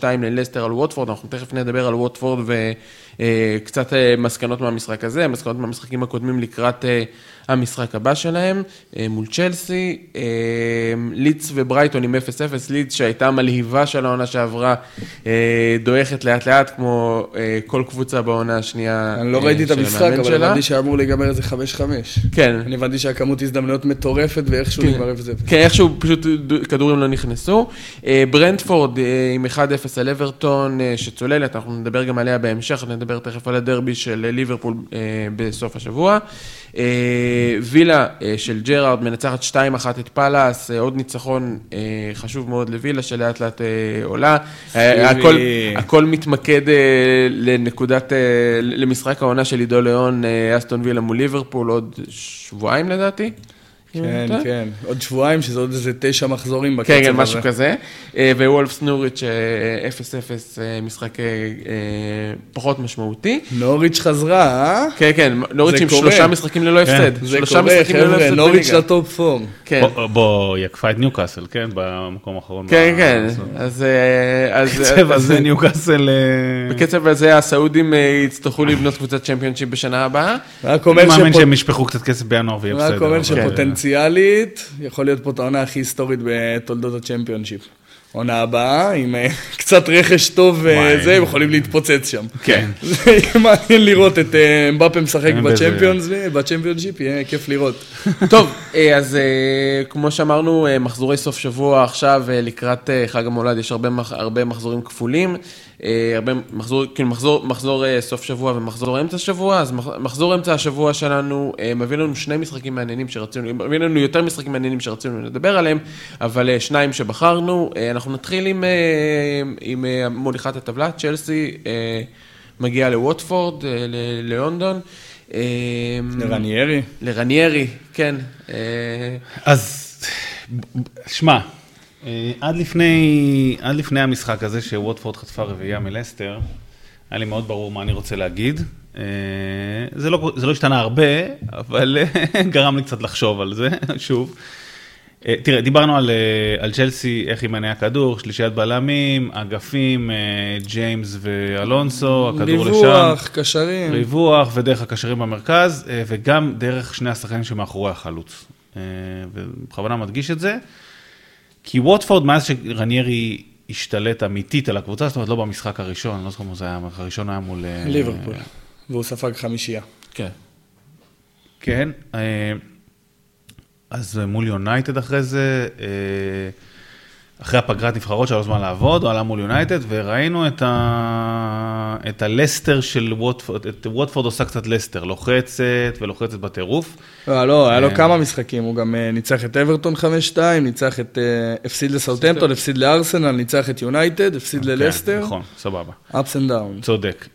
4-2 ללסטר על ווטפורד, אנחנו תכף נדבר על ווטפורד וקצת מסקנות מהמשחק הזה, מסקנות מהמשחקים הקודמים לקראת... המשחק הבא שלהם אה, מול צ'לסי, אה, לידס וברייטון עם 0-0, לידס שהייתה מלהיבה של העונה שעברה, אה, דועכת לאט לאט כמו כל קבוצה בעונה השנייה אני לא ראיתי את המשחק, אבל הבנתי שאמור להיגמר איזה 5-5. כן. אני הבנתי שהכמות הזדמנויות מטורפת ואיכשהו כן. נגמר 0-0. כן, איכשהו פשוט כדורים לא נכנסו. ברנדפורד עם 1-0 על אברטון שצוללת, אנחנו נדבר גם עליה בהמשך, נדבר תכף על הדרבי של ליברפול בסוף השבוע. וילה אה, של ג'רארד מנצחת 2-1 את פאלאס, אה, עוד ניצחון אה, חשוב מאוד לווילה שלאט לאט עולה. הכל, הכל מתמקד לנקודת, למשחק העונה של עידו ליאון, אסטון וילה מול ליברפול, עוד שבועיים לדעתי. כן, כן, עוד שבועיים, שזה עוד איזה תשע מחזורים בקצב הזה. כן, כן, משהו כזה. אה, ווולפס נוריץ' 0-0, אה, אה, משחק פחות משמעותי. נוריץ' חזרה, אה? כן, כן, נוריץ' עם שלושה משחקים ללא כן, הפסד. זה קורה, חבר'ה, נוריץ' ל top four. כן. בוא, היא עקפה את ניוקאסל, כן? במקום האחרון. כן, כן, אז... בקצב הזה ניוקאסל... בקצב הזה הסעודים יצטרכו לבנות קבוצת צ'מפיונשיפ בשנה הבאה. רק אומר שפה... אני מאמין שהם ישפכו קצת כסף בינואר ויהיה בסדר. רק אומר שפוטנציאל פוטנציאלית, יכול להיות פה את העונה הכי היסטורית בתולדות הצ'מפיונשיפ. עונה הבאה, עם אה, קצת רכש טוב וואי. וזה, הם יכולים להתפוצץ שם. כן. זה יהיה מעניין לראות את אה, אמבפה משחק בצ'מפיונשיפ, יהיה כיף לראות. טוב, אה, אז אה, כמו שאמרנו, אה, מחזורי סוף שבוע עכשיו, אה, לקראת אה, חג המולד, יש הרבה מחזורים כפולים. אה, הרבה מחזור, כאילו מחזור, מחזור אה, סוף שבוע ומחזור אמצע שבוע, אז מח- מחזור אמצע השבוע שלנו אה, מביא לנו שני משחקים מעניינים שרצינו, מביא לנו יותר משחקים מעניינים שרצינו לדבר עליהם, אבל שניים שבחרנו. אנחנו נתחיל עם, עם מוליכת הטבלה, צ'לסי מגיעה לווטפורד, ל- ללונדון. אה, רניירי. לרניירי, כן. אז, שמע, עד לפני, עד לפני המשחק הזה שווטפורד חטפה רביעייה מלסטר, היה לי מאוד ברור מה אני רוצה להגיד. אה, זה לא, זה לא השתנה הרבה, אבל אה, גרם לי קצת לחשוב על זה, שוב. אה, תראה, דיברנו על, אה, על צ'לסי, איך היא מניעה כדור, שלישיית בלמים, אגפים, אה, ג'יימס ואלונסו, הכדור לשם. ריווח, קשרים. ריווח ודרך הקשרים במרכז, אה, וגם דרך שני השחקנים שמאחורי החלוץ. אה, ובכוונה מדגיש את זה, כי ווטפורד, מאז שרניירי השתלט אמיתית על הקבוצה, זאת אומרת, לא במשחק הראשון, אני לא זוכר מה זה היה, הראשון היה מול... אה, ליברפול. והוא ספג חמישייה. כן. כן, אה, אז מול יונייטד אחרי זה, אה, אחרי הפגרת נבחרות שהיה לו זמן לעבוד, הוא עלה מול יונייטד, וראינו את, ה... את הלסטר של ווטפורד, את ווטפורד עושה קצת לסטר, לוחצת ולוחצת בטירוף. לא, לא, היה לו אה. כמה משחקים, הוא גם אה, ניצח את אברטון 5-2, ניצח את... אה, הפסיד לסאוטהמפטון, הפסיד לארסנל, ניצח את יונייטד, הפסיד ללסטר. כן, נכון, סבבה. ups and downs. צודק.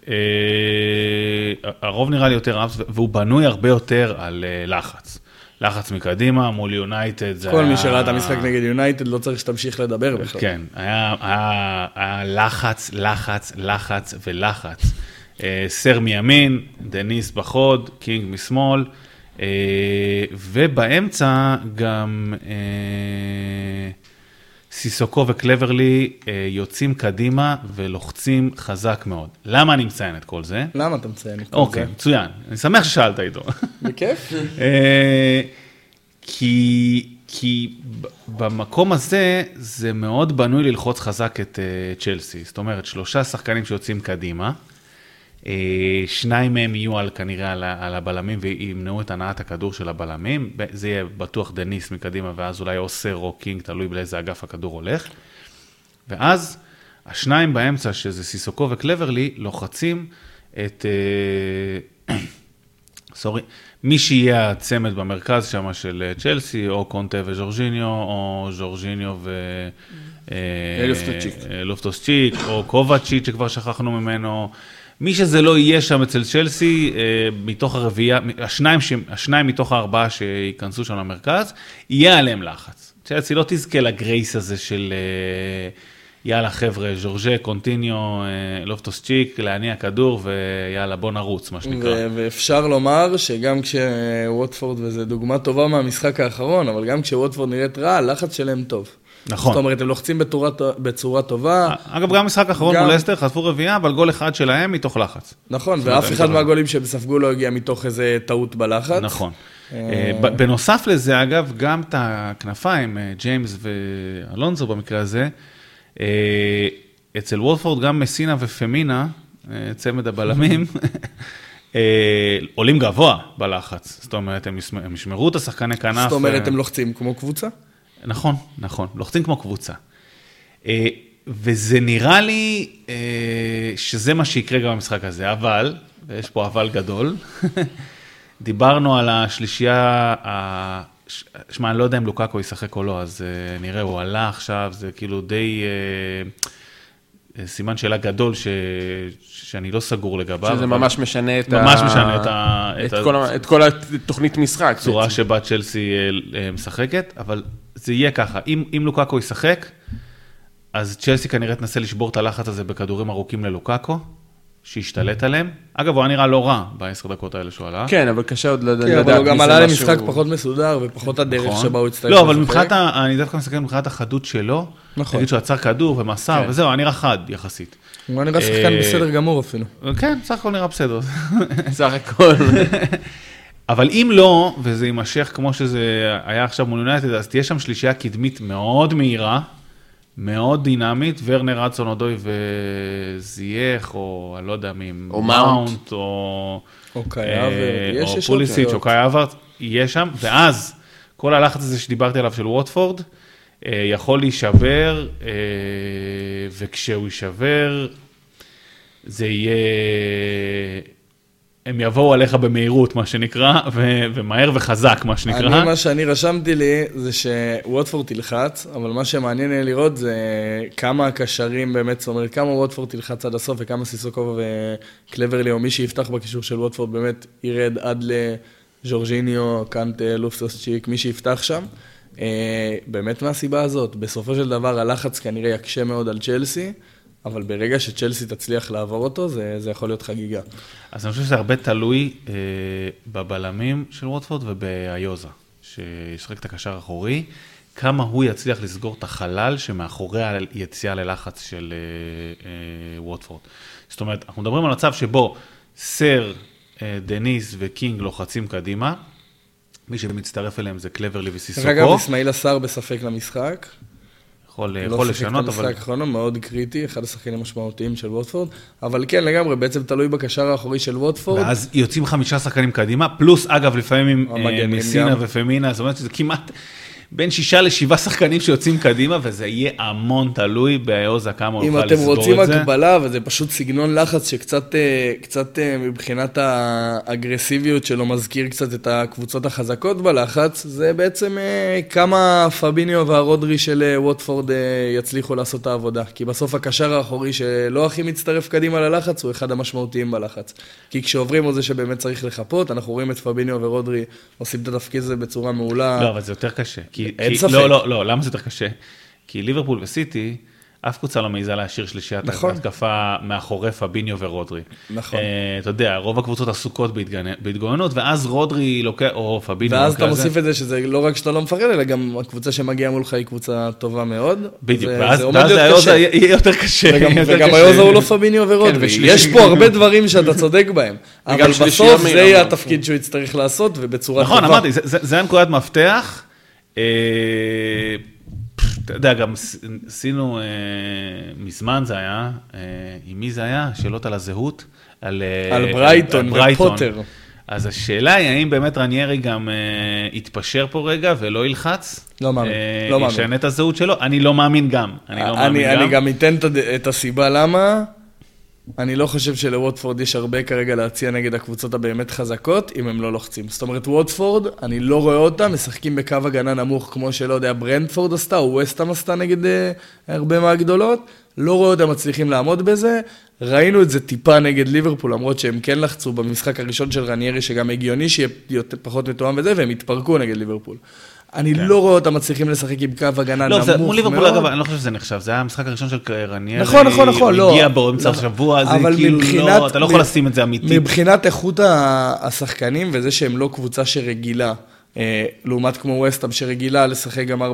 הרוב נראה לי יותר ups, והוא בנוי הרבה יותר על לחץ. לחץ מקדימה מול יונייטד, זה כל היה... מי שראה את המשחק נגד יונייטד לא צריך שתמשיך לדבר בכלל. כן, היה, היה, היה לחץ, לחץ, לחץ ולחץ. אה, סר מימין, דניס בחוד, קינג משמאל, אה, ובאמצע גם אה, סיסוקו וקלברלי אה, יוצאים קדימה ולוחצים חזק מאוד. למה אני מציין את כל זה? למה אתה מציין את כל אוקיי, זה? מצוין. אני שמח ששאלת איתו. בכיף? אה, כי, כי במקום הזה, זה מאוד בנוי ללחוץ חזק את אה, צ'לסי. זאת אומרת, שלושה שחקנים שיוצאים קדימה, שניים מהם יהיו על, כנראה על, על הבלמים וימנעו את הנעת הכדור של הבלמים. זה יהיה בטוח דניס מקדימה, ואז אולי או סר או קינג, תלוי באיזה אגף הכדור הולך. ואז השניים באמצע, שזה סיסוקו וקלברלי, לוחצים את... אה, sorry, מי שיהיה הצמד במרכז שם של אה, צ'לסי, או קאנטה וז'ורג'יניו, או ז'ורג'יניו ו... אה, לופטוס-צ'יק. אה, לופטוס-צ'יק, או קובצ'יץ' שכבר שכחנו ממנו. מי שזה לא יהיה שם אצל צ'לסי, אה, מתוך הרביעייה, השניים, השניים מתוך הארבעה שייכנסו שם למרכז, יהיה עליהם לחץ. צ'לסי לא תזכה לגרייס הזה של אה, יאללה חבר'ה, ז'ורג'ה, קונטיניו, אה, לופטוס צ'יק, להניע כדור ויאללה בוא נרוץ, מה שנקרא. ו- ואפשר לומר שגם כשווטפורד, וזו דוגמה טובה מהמשחק האחרון, אבל גם כשווטפורד נראית רע, הלחץ שלהם טוב. נכון. זאת אומרת, הם לוחצים בצורה, בצורה טובה. אגב, גם במשחק האחרון גם- מול אסטר חטפו רביעייה, אבל גול אחד שלהם מתוך לחץ. נכון, ואף אחד. מהגולים שהם ספגו לא הגיע מתוך איזה טעות בלחץ. נכון. אה, אה, בנוסף לזה, אגב, גם את הכנפיים, אה, ג'יימס ואלונזו במקרה הזה, אצל וולפורד גם מסינה ופמינה, צמד הבלמים, עולים גבוה בלחץ. זאת אומרת, הם ישמ- הם ישמרו את השחקני כנף. זאת אומרת, הם לוחצים כמו קבוצה? נכון, נכון, לוחצים כמו קבוצה. אה, וזה נראה לי אה, שזה מה שיקרה גם במשחק הזה, אבל, ויש פה אבל גדול, דיברנו על השלישייה, שמע, אני לא יודע אם לוקאקו ישחק או לא, אז אה, נראה, הוא עלה עכשיו, זה כאילו די סימן שאלה גדול ש, שאני לא סגור לגביו. שזה אבל ממש משנה את ה... ממש משנה את ה- את את ה- כל ה- את כל התוכנית משחק. הצורה בעצם. שבה צ'לסי אה, אה, משחקת, אבל זה יהיה ככה, אם, אם לוקאקו ישחק, אז צ'לסי כנראה תנסה לשבור את הלחץ הזה בכדורים ארוכים ללוקאקו, שישתלט עליהם. אגב, הוא היה נראה לא רע בעשר דקות האלה שהוא עלה. כן, אבל קשה עוד לדעת כן, אבל הוא גם מי זה עלה משהו- למשחק פחות מסודר, ופחות הדרך נכון. שבה הוא הצטרך לא, אבל. מבחינת, ה- אני דווקא מסתכל מבחינת החדות שלו, נכון. נגיד שהוא עצר כדור ומסר, כן. וזהו, היה נראה חד יחסית. הוא נראה שחקן אה, בסדר גמור אפילו. כן, בסך הכל נראה בסדר. סך הכל. אבל אם לא, וזה יימשך כמו שזה היה עכשיו מול יונייטד, אז תהיה שם שלישייה קדמית מאוד מהירה, מאוד דינמית, ורנר אדסון אודוי וזייח, או אני לא יודע מי, או מאונט. או... או קאי אה, או פוליסיץ'. או קאי אברט, יהיה שם, ואז כל הלחץ הזה שדיברתי עליו של ווטפורד, אה, יכול להישבר, אה, וכשהוא יישבר, זה יהיה... הם יבואו עליך במהירות, מה שנקרא, ו- ומהר וחזק, מה שנקרא. אני, מה שאני רשמתי לי, זה שווטפורד תלחץ, אבל מה שמעניין יהיה לראות זה כמה הקשרים באמת, זאת אומרת, כמה ווטפורד תלחץ עד הסוף, וכמה סיסוקוב וקלברלי, או מי שיפתח בקישור של ווטפורד, באמת ירד עד לג'ורג'יניו, קאנטה, לופטוס-צ'יק, מי שיפתח שם. אה, באמת מהסיבה הזאת, בסופו של דבר הלחץ כנראה יקשה מאוד על צ'לסי, אבל ברגע שצ'לסי תצליח לעבור אותו, זה, זה יכול להיות חגיגה. אז אני חושב שזה הרבה תלוי אה, בבלמים של ווטפורד ובלוזה, שישחק את הקשר האחורי, כמה הוא יצליח לסגור את החלל שמאחורי היציאה ללחץ של אה, אה, ווטפורד. זאת אומרת, אנחנו מדברים על מצב שבו סר, אה, דניס וקינג לוחצים קדימה, מי שמצטרף אליהם זה קלברלי וסיסוקו, אגב, איסמעילה סאר בספק למשחק. יכול, לא יכול שיחק לשנות, את אבל... המשחק האחרון, מאוד קריטי, אחד השחקנים המשמעותיים של ווטפורד, אבל כן, לגמרי, בעצם תלוי בקשר האחורי של ווטפורד. ואז יוצאים חמישה שחקנים קדימה, פלוס אגב לפעמים עם אה, מסינה. ופמינה, זאת אומרת שזה כמעט בין שישה לשבעה שחקנים שיוצאים קדימה, וזה יהיה המון תלוי באיוזה כמה הוא אם יוכל אתם לסגור רוצים את זה. הקבלה, וזה פשוט סגנון לחץ שקצת אה, אה, מבחינת האגרסיביות שלו מזכיר קצת את הקבוצות החזקות בלחץ, זה בעצם אה, כמה פביניו והרודרי של ווטפורד יצליחו לעשות את העבודה. כי בסוף הקשר האחורי שלא הכי מצטרף קדימה ללחץ, הוא אחד המשמעותיים בלחץ. כי כשעוברים על זה שבאמת צריך לחפות, אנחנו רואים את פביניו ורודרי עושים את התפקיד הזה בצורה מעולה. לא, אבל זה יותר קשה. כי, אין כי, ספק. לא, לא, לא, למה זה יותר קשה? כי ליברפול וסיטי, אף קבוצה לא מעיזה להשאיר שלישיית נכון. התקפה מאחורי פביניו ורודרי. נכון. אה, אתה יודע, רוב הקבוצות עסוקות בהתגוננות, ואז רודרי לוקח, או פביניו ואז אתה. מוסיף את זה שזה לא רק שאתה לא מפחד, אלא גם הקבוצה שמגיעה מולך היא קבוצה טובה מאוד. בדיוק, ואז זה. יהיה יותר קשה. וגם, וגם. היוזה הוא לא פביניו ורודרי. ושלישי- יש פה הרבה דברים שאתה צודק בהם. אבל בסוף זה יהיה. התפקיד שהוא יצטרך לעשות, ובצורה נכון, טובה. אמרתי, זה- זה זה הנקודת מפתח. אה, אתה יודע, גם עש- עשינו, אה, מזמן זה היה, אה, עם מי זה היה? שאלות על הזהות. על על ברייטון. ופוטר. אז השאלה היא, האם באמת רניירי גם אה, יתפשר פה רגע ולא ילחץ? לא מאמין, אה, לא מאמין. ישנה את הזהות שלו? אני לא מאמין גם. אני לא מאמין אני, גם. אני גם אתן את הסיבה למה. אני לא חושב שלווטפורד יש הרבה כרגע להציע נגד הקבוצות הבאמת חזקות, אם הם לא לוחצים. זאת אומרת, ווטפורד, אני לא רואה אותם משחקים בקו הגנה נמוך, כמו שלא יודע, ברנדפורד עשתה, או וסטאם עשתה נגד אה, הרבה מהגדולות. לא רואה אותם מצליחים לעמוד בזה. ראינו את זה טיפה נגד ליברפול, למרות שהם כן לחצו במשחק הראשון של רניירי, שגם הגיוני שיהיה פחות מתואם וזה, והם התפרקו נגד ליברפול. אני לא רואה אותם מצליחים לשחק עם קו הגנה לא, נמוך זה, מאוד. מול ליברפול, אגב, אני לא חושב שזה נחשב, זה היה המשחק הראשון של רניירי. נכון, נכון, נכון, הוא לא. הגיע באמצע לא. השבוע, זה כאילו מבחינת- לא, אתה לא יכול לשים את זה אמיתית. מבחינת איכות השחקנים וזה שהם לא קבוצה שרגילה, אה, לעומת כמו וסטאם שרגילה לשחק גם 4-4-2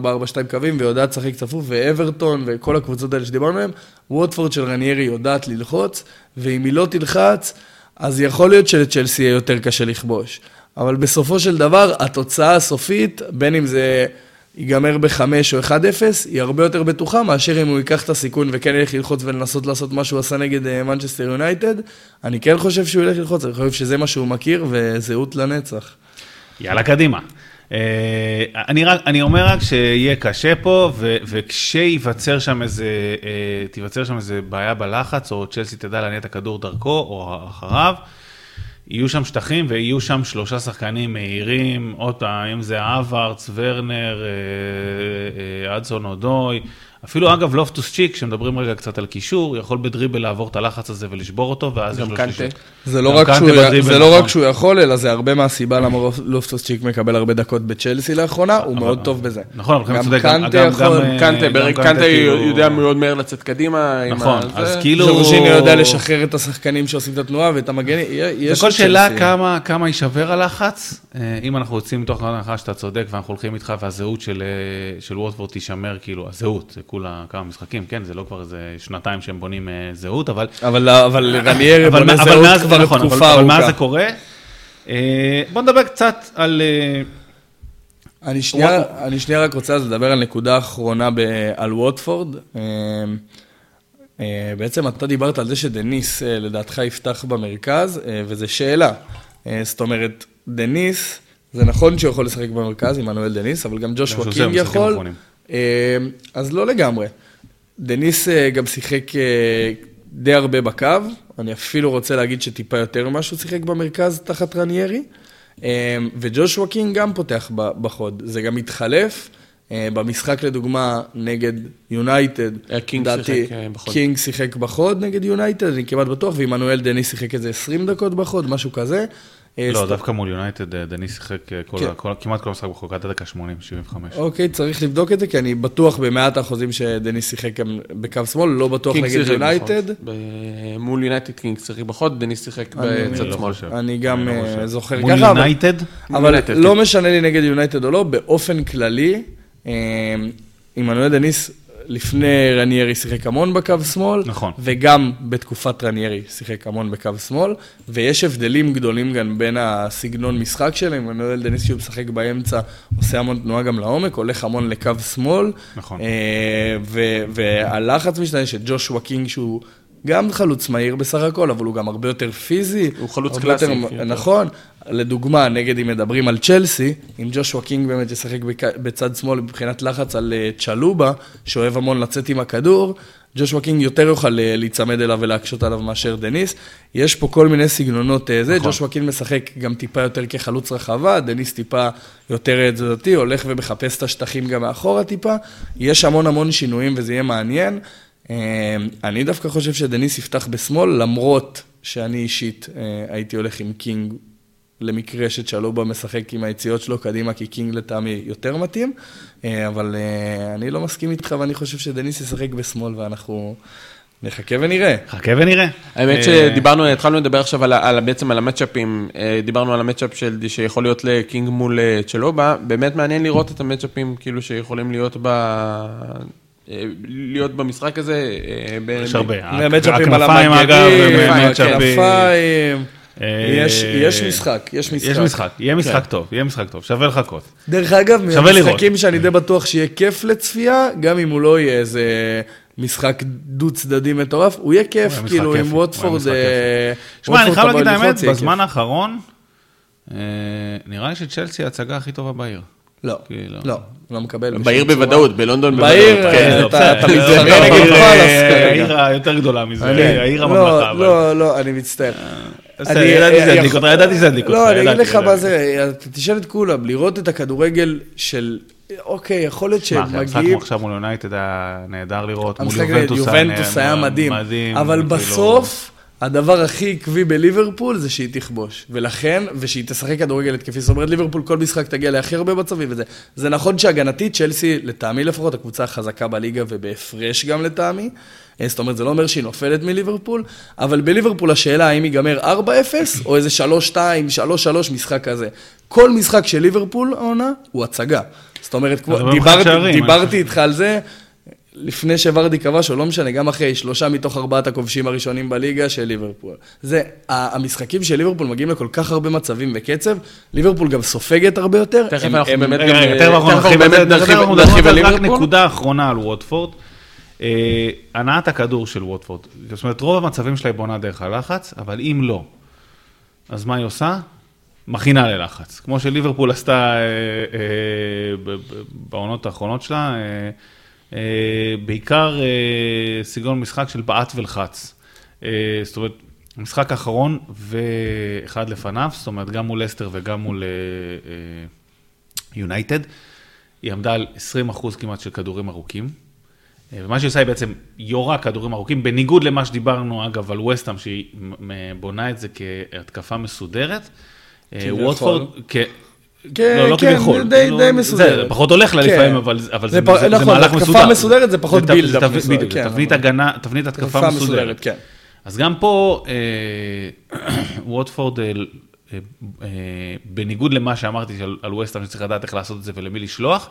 קווים ויודעת לשחק צפוף, ואברטון וכל הקבוצות האלה שדיברנו עליהן, ווטפורד של רניירי יודעת ללחוץ, ואם היא לא תלחץ, אז יכול להיות שלצ'לסי יהיה יותר קשה לכבוש. אבל בסופו של דבר, התוצאה הסופית, בין אם זה ייגמר ב-5 או 1-0, היא הרבה יותר בטוחה מאשר אם הוא ייקח את הסיכון וכן ילך ללחוץ ולנסות לעשות מה שהוא עשה נגד אה, מנצ'סטר יונייטד. אני כן חושב שהוא ילך ללחוץ, אני חושב שזה מה שהוא מכיר וזהות לנצח. יאללה, קדימה. אה, אני, רק, אני אומר רק שיהיה קשה פה, ו, וכשייווצר שם איזה, אה, תיווצר שם איזה בעיה בלחץ, או צ'לסי תדע להניע את הכדור דרכו, או אחריו, יהיו שם שטחים ויהיו שם שלושה שחקנים מהירים, עוד פעם, אם זה אברץ, ורנר, אה, אה, אדסון אודוי, אפילו אגב לופטוס צ'יק, שמדברים רגע קצת על קישור, יכול בדריבל לעבור את הלחץ הזה ולשבור אותו, ואז יש לו קנטה. שלישות. זה לא, גם רק שהוא, בדריבל, זה לא נכון. רק שהוא יכול, אלא זה הרבה מהסיבה למה לופטוס צ'יק מקבל הרבה דקות בצ'לסי לאחרונה, הוא מאוד טוב בזה. נכון, אבל גם צודק, גם- קנטה קנטה, כאילו- יודע מאוד מהר לצאת קדימה. נכון. אז כאילו... ז'ורג'יני יודע לשחרר את השחקנים שעושים את התנועה ואת המגנים, יש... זה כל שאלה. כמה, יישבר הלחץ. אה, אם אנחנו יוצאים מתוך נקודת הנחה שאתה צודק ואנחנו הולכים איתך והזהות של, אה, תישמר, כאילו, הזהות, כולה כמה משחקים, כן, זה לא כבר איזה שנתיים שהם בונים אה, זהות, אבל... אבל, אבל רניירי אבל, בונה מה- אבל זהות מאז, כבר נכון, אבל, תקופה אבל מאז זה ארוכה. קורה. אה, בוא נדבר קצת על, אה, אני שנייה, אני שנייה רק רוצה לדבר על נקודה אחרונה ב, על ווטפורד. אה, אה, בעצם אתה דיברת על זה שדניס אה, לדעתך יפתח במרכז, וזו שאלה. זאת אומרת, דניס, זה נכון שהוא יכול לשחק במרכז, עמנואל דניס, אבל גם ג'ושוע קינג יכול. אז לא לגמרי. דניס גם שיחק די הרבה בקו, אני אפילו רוצה להגיד שטיפה יותר ממה שהוא שיחק במרכז תחת רניירי. אמ, וג'ושוע קינג גם פותח בחוד, זה גם מתחלף. אה, במשחק לדוגמה נגד יונייטד, קינג שיחק אה, בחוד. קינג שיחק בחוד נגד יונייטד, אני כמעט בטוח, ועמנואל דניס שיחק איזה 20 דקות בחוד, משהו כזה. אה, לא, דווקא מול יונייטד, דניס שיחק כן. כמעט כל המשחק בחוד, עד הדקה 80, 75. אוקיי, צריך לבדוק את זה, כי אני בטוח במאת האחוזים שדניס שיחק גם בקו שמאל, לא בטוח נגד יונייטד. מול יונייטד קינג שיחק בחוד, דני שיחק בצד לא שמאל. אני גם לא זוכר ככה. מול יונייטד? אבל לא כן. משנה לי נגד יונייטד או לא, באופן כללי, עמנואל דניס לפני רניירי שיחק המון בקו שמאל, נכון. וגם בתקופת רניירי שיחק המון בקו שמאל, ויש הבדלים גדולים גם בין הסגנון משחק שלהם, עמנואל דניס שהוא משחק באמצע, עושה המון תנועה גם לעומק, הולך המון לקו שמאל, נכון. אה, והלחץ משתנה כשג'ושוע קינג שהוא... גם חלוץ מהיר בסך הכל, אבל הוא גם הרבה יותר פיזי. הוא חלוץ קלאסי. יותר, נכון. לדוגמה, נגד אם מדברים על צ'לסי, אם ג'ושוע קינג באמת ישחק בצד שמאל מבחינת לחץ על אה, צ'לובה, שאוהב המון לצאת עם הכדור, ג'ושוע קינג יותר יוכל אה, להיצמד אליו ולהקשות עליו מאשר דניס. יש פה כל מיני סגנונות אה, זה, נכון. ג'ושוע קינג משחק גם טיפה יותר כחלוץ רחבה, דניס טיפה יותר תזוזתי, הולך ומחפש את השטחים גם מאחורה טיפה. יש המון המון שינויים וזה יהיה מעניין. אני דווקא חושב שדניס יפתח בשמאל, למרות שאני אישית הייתי הולך עם קינג למקרה שצ'לובה משחק עם היציאות שלו קדימה, כי קינג לטעמי יותר מתאים, אה, אבל אה, אני לא מסכים איתך ואני חושב שדניס ישחק בשמאל ואנחנו... נחכה ונראה. חכה ונראה. האמת אה, שדיברנו, התחלנו לדבר עכשיו על, על, בעצם על ה matchup ים, דיברנו על ה matchup של, שיכול להיות לקינג מול צ'לובה, באמת מעניין לראות את המצ'אפים כאילו שיכולים להיות ב... להיות במשחק הזה. יש הרבה. המצ'אפים על המגנים, הכנפיים. יש, יש משחק, יש משחק. יש משחק, יהיה משחק כן. טוב, יהיה משחק טוב, שווה לחכות. דרך אגב, מהמשחקים שאני די בטוח שיהיה כיף לצפייה, גם אם הוא לא יהיה איזה משחק דו-צדדי מטורף, הוא יהיה כיף, כאילו, עם ווטפורד... אה, שמע, אני חייב להגיד את האמת, בזמן האחרון, אה, נראה לי שצ'לסי ההצגה הכי טובה בעיר. לא, כאילו. לא, לא מקבל. בעיר בוודאות, בלונדון בוודאות. בעיר, כן, אתה מתחרה נגד העיר היותר גדולה מזה, העיר הממלכה. לא, לא, אני מצטער. ידעתי שזה ידליק אותך, ידעתי שזה ידליק אותך. לא, אני אגיד לך מה זה, אתה תשאל את כולם, לראות את הכדורגל של... אוקיי, יכול להיות שהם מגיעים... המשחק עכשיו מול יונייטד היה נהדר לראות, מול יובנטוס היה מדהים. אבל כאילו- בסוף... הדבר הכי עקבי בליברפול זה שהיא תכבוש. ולכן, ושהיא תשחק כדורגל התקפי. זאת אומרת, ליברפול כל משחק תגיע להכי הרבה מצבים וזה. זה נכון שהגנתית, צ'לסי, לטעמי לפחות, הקבוצה החזקה בליגה ובהפרש גם לטעמי. אה, זאת אומרת, זה לא אומר שהיא נופלת מליברפול, אבל בליברפול השאלה האם ייגמר 4-0 או איזה 3-2, 3-3 משחק כזה. כל משחק של ליברפול העונה הוא הצגה. זאת אומרת, דיברתי, דיברתי איתך על זה. לפני שוורדי כבש, או לא משנה, גם אחרי שלושה מתוך ארבעת הכובשים הראשונים בליגה של ליברפול. זה, המשחקים של ליברפול מגיעים לכל כך הרבה מצבים וקצב, ליברפול גם סופגת הרבה יותר. תכף אנחנו באמת גם... תכף אנחנו נרחיב על ליברפול. רק נקודה אחרונה על ווטפורד. אה, הנעת הכדור של ווטפורד. זאת אומרת, רוב המצבים שלה היא בונה דרך הלחץ, אבל אם לא, אז מה היא עושה? מכינה ללחץ. כמו שליברפול עשתה אה, אה, בעונות האחרונות שלה. אה, בעיקר אה, סגנון משחק של בעט ולחץ. אה, זאת אומרת, המשחק האחרון ואחד לפניו, זאת אומרת, גם מול אסטר וגם מול יונייטד, היא עמדה על 20 אחוז כמעט של כדורים ארוכים. ומה שהיא עושה היא בעצם יורה כדורים ארוכים, בניגוד למה שדיברנו אגב על וסטאם, שהיא בונה את זה כהתקפה מסודרת. ווטפורד, כן, לא, לא כן, כביכול. די, לא, די מסודרת. זה פחות הולך לה כן. לפעמים, אבל, אבל זה, זה, זה, נכון, מהלך מסודר. התקפה מסודרת זה פחות בילדאפ מסודר. בדיוק, כן, תבנית הגנה, תבנית התקפה מסודרת. כן. אז גם פה, אה, ווטפורד, אה, אה, בניגוד למה שאמרתי על, על ווסטהאם, שצריך לדעת איך לעשות את זה ולמי לשלוח,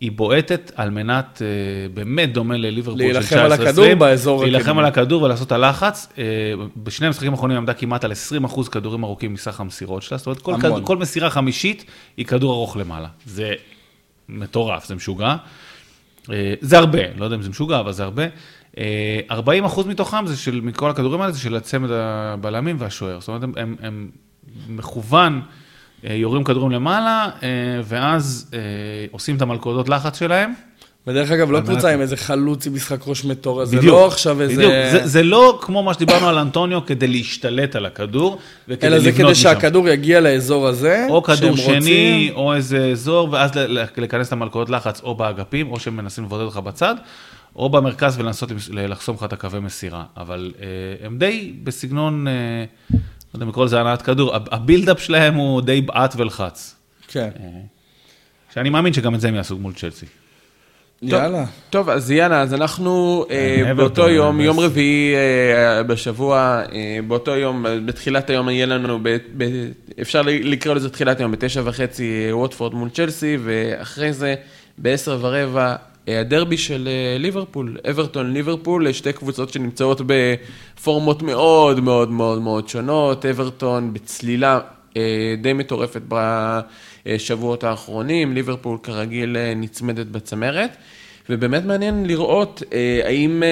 היא בועטת על מנת, אה, באמת דומה לליברפול של 19-20. להילחם על הכדור באזור להילחם. על הכדור ולעשות את הלחץ. אה, בשני המשחקים האחרונים עמדה כמעט על 20% כדורים ארוכים מסך המסירות שלה, זאת אומרת, כל. כדור, כל מסירה חמישית היא כדור ארוך למעלה. זה מטורף, זה משוגע. אה, זה הרבה, לא יודע אם זה משוגע, אבל זה הרבה. אה, 40% מתוכם זה של, מכל הכדורים האלה, זה של הצמד הבלמים והשוער. זאת אומרת, הם, הם, הם מכוון, יורים כדורים למעלה, אה, ואז אה, עושים את המלכודות לחץ שלהם. ודרך אגב, לא קבוצה עם איזה חלוץ עם משחק ראש מטורף, זה לא עכשיו איזה... בדיוק. זה, זה לא כמו מה שדיברנו על אנטוניו כדי להשתלט על הכדור, וכדי אלא זה לבנות כדי משם. שהכדור יגיע לאזור הזה, או כדור שני, רוצים. או איזה אזור, ואז ל- ל- לכנס את המלכודות לחץ או באגפים, או שהם מנסים לבודד אותך בצד, או במרכז ולנסות לחסום לך את הקווי מסירה. אבל אה, הם די בסגנון, אה, לא יודע אם לקרוא לזה הנעת כדור, הב- הבילדאפ שלהם הוא די בעט ולחץ. כן, שאני מאמין שגם את זה הם יעשו מול צ'לסי. יאללה. טוב, אז יאללה, אז אנחנו אה, באותו יום. יום רביעי אה, בשבוע, אה, באותו יום, אה, בתחילת היום יהיה לנו, ב- ב- אפשר ל- לקרוא לזה תחילת היום, בתשע וחצי אה, ווטפורד מול צ'לסי, ואחרי זה, בעשר ורבע, אה, הדרבי של אה, ליברפול, אברטון ליברפול, אה, שתי קבוצות שנמצאות בפורמות מאוד מאוד מאוד מאוד שונות, אברטון בצלילה אה, די מטורפת בשבועות האחרונים, ליברפול כרגיל נצמדת בצמרת. ובאמת מעניין לראות האם,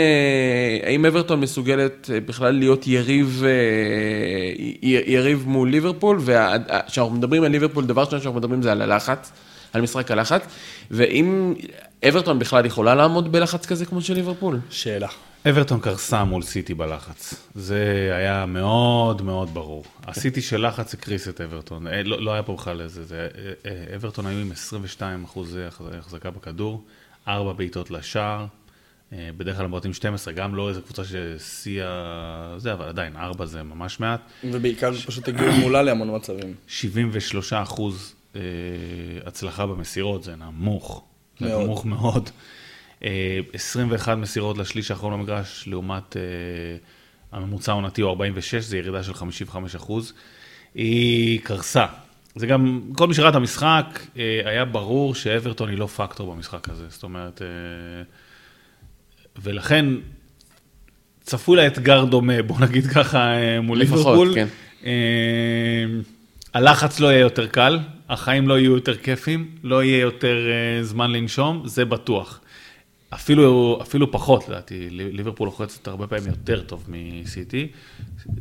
האם אברטון מסוגלת בכלל להיות יריב, יריב מול ליברפול, וכשאנחנו מדברים על ליברפול, דבר ראשון שאנחנו מדברים זה על הלחץ, על משחק הלחץ, ואם אברטון בכלל יכולה לעמוד בלחץ כזה כמו של ליברפול. שאלה. אברטון קרסה מול סיטי בלחץ. זה היה מאוד מאוד ברור. הסיטי של לחץ הקריס את אברטון. אה, לא, לא היה פה בכלל איזה, זה, אה, אה, אברטון היו עם 22 אחוז החזקה בכדור, 4 בעיטות לשער, בדרך כלל הם בועטים 12, גם לא איזה קבוצה ששיאה זה, אבל עדיין, 4 זה ממש מעט. ובעיקר פשוט הגיעו מולה להמון מצבים. 73 אחוז אה, הצלחה במסירות, זה נמוך. זה מאוד. נמוך מאוד. אה, 21 מסירות לשליש האחרון במגרש, לעומת אה, הממוצע העונתי הוא 46, זה ירידה של 55 אחוז. היא קרסה. זה גם, כל מי שראה את המשחק, אה, היה ברור שאברטון היא לא פקטור במשחק הזה. זאת אומרת, אה, ולכן צפוי לה אתגר דומה, בוא נגיד ככה, אה, מול לפחות, ליברפול. כן. הלחץ לא יהיה יותר קל, החיים לא יהיו יותר כיפים, לא יהיה יותר אה, זמן לנשום, זה בטוח. אפילו, אפילו פחות, לדעתי, ליברפול לוחצת הרבה פעמים יותר טוב מסיטי.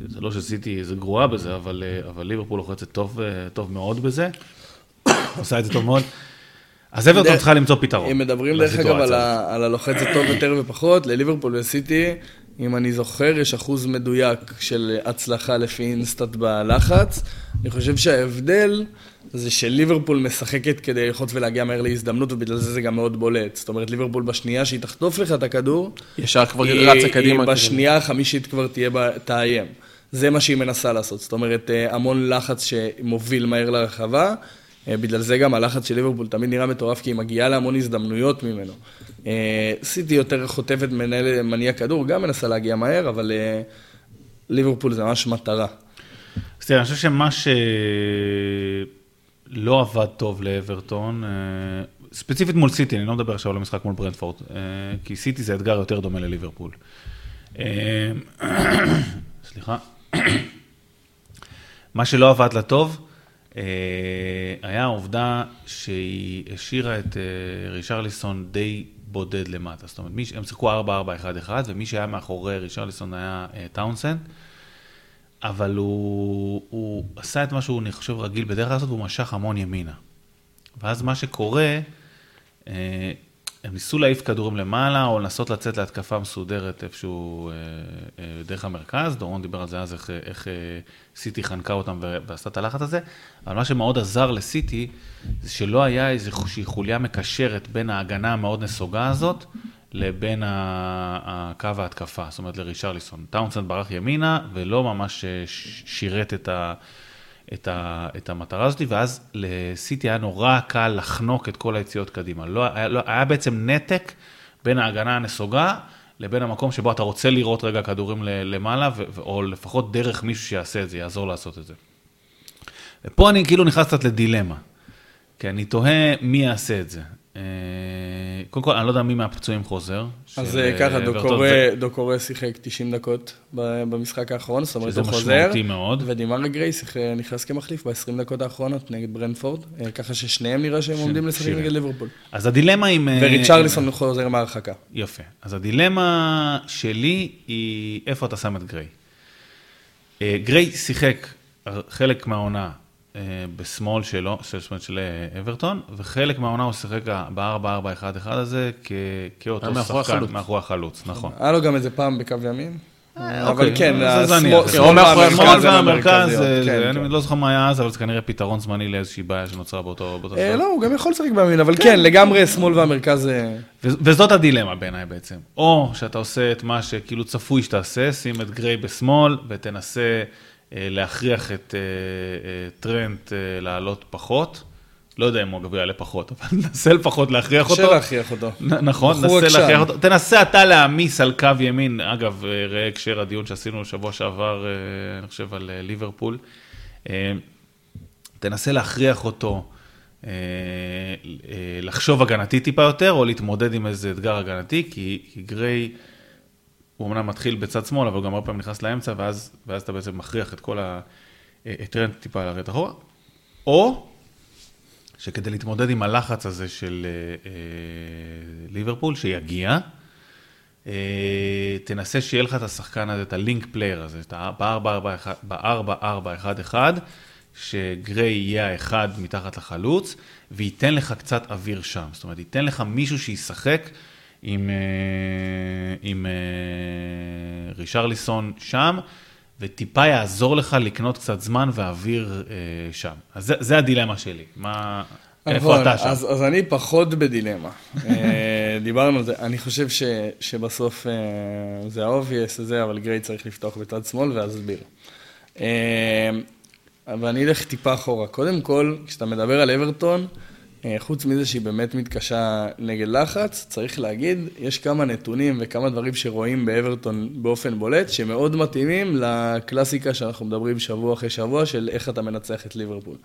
זה לא שסיטי זה גרועה בזה, אבל, אה, אבל ליברפול לוחצת טוב, אה, טוב מאוד בזה. עושה את זה טוב מאוד. אז אברטון צריכה למצוא פתרון. אם מדברים דרך אגב על. ה, על הלוחצת טוב יותר ופחות, לליברפול וסיטי, אם אני זוכר, יש אחוז מדויק של הצלחה לפי אינסטאט בלחץ. אני חושב שההבדל זה שליברפול משחקת כדי ללחוץ ולהגיע מהר להזדמנות, ובגלל זה זה גם מאוד בולט. זאת אומרת, ליברפול בשנייה שהיא תחטוף לך את הכדור, ישר כבר היא- רצה קדימה. היא בשנייה החמישית כבר תהיה, תאיים. זה מה שהיא מנסה לעשות. זאת אומרת, אה, המון לחץ שמוביל מהר לרחבה. אה, בגלל זה גם הלחץ של ליברפול תמיד נראה מטורף, כי היא מגיעה להמון הזדמנויות ממנו. אה, סיטי יותר חוטפת, מנהל, מניע כדור, גם מנסה להגיע מהר, אבל אה, ליברפול זה ממש מטרה. אז תראה, אני חושב שמה שלא עבד טוב לאברטון, ספציפית מול סיטי, אני לא מדבר עכשיו על המשחק מול ברנדפורד, כי סיטי זה אתגר יותר דומה לליברפול. סליחה. מה שלא עבד לה טוב, אה, היה העובדה שהיא השאירה את אה, רישרליסון די בודד למטה. זאת אומרת, מי הם שיחקו 4-4-1-1, ומי שהיה מאחורי רישרליסון היה אה, טאונסנד. אבל הוא, הוא עשה את מה שהוא, אני חושב, רגיל בדרך כלל לעשות, והוא משך המון ימינה. ואז מה שקורה, אה, הם ניסו להעיף כדורים למעלה, או לנסות לצאת להתקפה מסודרת איפשהו אה, אה, דרך המרכז, דורון דיבר על זה אז, איך, איך אה, סיטי חנקה אותם ועשתה את הלחץ הזה, אבל מה שמאוד עזר לסיטי, זה שלא היה איזושהי חוליה מקשרת בין ההגנה המאוד נסוגה הזאת, לבין הקו ההתקפה, זאת אומרת לרישרליסון. טאונסנד ברח ימינה, ולא ממש אה, שירת את ה... את, ה, את המטרה הזאת, ואז לסיטי היה נורא קל לחנוק את כל היציאות קדימה. לא, היה, לא, היה בעצם נתק בין ההגנה הנסוגה לבין המקום שבו אתה רוצה לראות רגע כדורים למעלה, ו- או לפחות דרך מישהו שיעשה את זה, יעזור לעשות את זה. ופה אני כאילו נכנס קצת לדילמה, כי אני תוהה מי יעשה את זה. אה, קודם כל, אני לא יודע מי מהפצועים חוזר. אז אה, ככה, אה, דוקורי שיחק 90 דקות במשחק האחרון, זאת אומרת, שזה הוא חוזר. משמעותי מאוד. ודימארה גריי נכנס כמחליף ב-20 דקות האחרונות נגד ברנפורד, ככה ששניהם נראה שהם עומדים לשחק. נגד ליברפול. אז הדילמה עם... וריצ'רליסון חוזר מהרחקה. יפה. אז הדילמה שלי היא איפה אתה שם את גריי. גריי שיחק חלק מהעונה בשמאל שלו, זאת אומרת של אה, אברטון, וחלק מהעונה הוא שיחק ב-4-4-1-1 הזה כ- כאותו שחקן, החלוץ. מאחורי החלוץ, נכון. היה לו גם איזה פעם בקו ימין. אבל אוקיי, כן, זה השמאל והמרכז כן, כן. אני לא זוכר מה היה אז, אבל זה כנראה פתרון זמני לאיזושהי בעיה שנוצרה באותו... אה. לא, הוא גם יכול לשחק בימין, אבל כן, לגמרי שמאל והמרכז... אה, וזאת הדילמה בעיניי בעצם. או שאתה עושה את מה שכאילו צפוי שתעשה, שים את גריי בשמאל ותנסה אה, להכריח את אה, אה, טרנט אה, לעלות פחות. לא יודע אם הוא אגב יעלה פחות, אבל ננסה לפחות להכריח קשה אותו. להכריח אותו. נכון, ננסה. להכריח אותו. תנסה אתה להעמיס על קו ימין, אגב, אה, ראה הקשר הדיון שעשינו שבוע שעבר, אה, אני חושב, על אה, ליברפול. אה, תנסה להכריח אותו אה, אה, לחשוב הגנתי טיפה יותר, או להתמודד עם איזה אתגר הגנתי, כי, כי גריי, הוא אמנם מתחיל בצד שמאל, אבל גם הרבה פעמים נכנס לאמצע, ואז, ואז אתה בעצם מכריח את כל ה... אה, טיפה לרדת אחורה. או שכדי להתמודד עם הלחץ הזה של אה, אה, ליברפול, שיגיע, אה, תנסה שיהיה לך את השחקן הזה, את ה link player הזה, את ב-4-4-1-1, שגריי יהיה האחד מתחת לחלוץ, וייתן לך קצת אוויר שם. זאת אומרת, ייתן לך מישהו שישחק עם, אה, עם אה, רישרליסון שם, וטיפה יעזור לך לקנות קצת זמן ואוויר אה, שם. אז זה, זה הדילמה שלי. מה, איפה נכון, אתה שם? אז, אז אני פחות בדילמה. דיברנו על זה, אני חושב ש, שבסוף זה ה-obvious זה, אבל גריי צריך לפתוח בצד שמאל ואסביר. אה, אבל אני אלך טיפה אחורה. קודם כל, כשאתה מדבר על אברטון, חוץ מזה שהיא באמת מתקשה נגד לחץ, צריך להגיד, יש כמה נתונים וכמה דברים שרואים באברטון באופן בולט, שמאוד מתאימים לקלאסיקה שאנחנו מדברים שבוע אחרי שבוע, של איך אתה מנצח את ליברפול.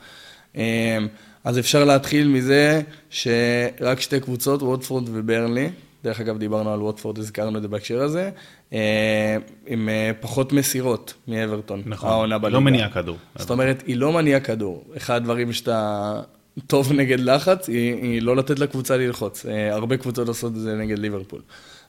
אה, אז אפשר להתחיל מזה שרק שתי קבוצות, ווטפורד וברנלי, דרך אגב דיברנו על ווטפורד, הזכרנו את זה בהקשר הזה, אה, עם אה, פחות מסירות מאברטון, נכון, העונה בליגה. לא מניע כדור. זאת אומרת, היא לא מניעה כדור. אחד הדברים שאתה טוב נגד לחץ, היא, היא לא לתת לקבוצה ללחוץ. אה, הרבה קבוצות עושות את זה נגד ליברפול.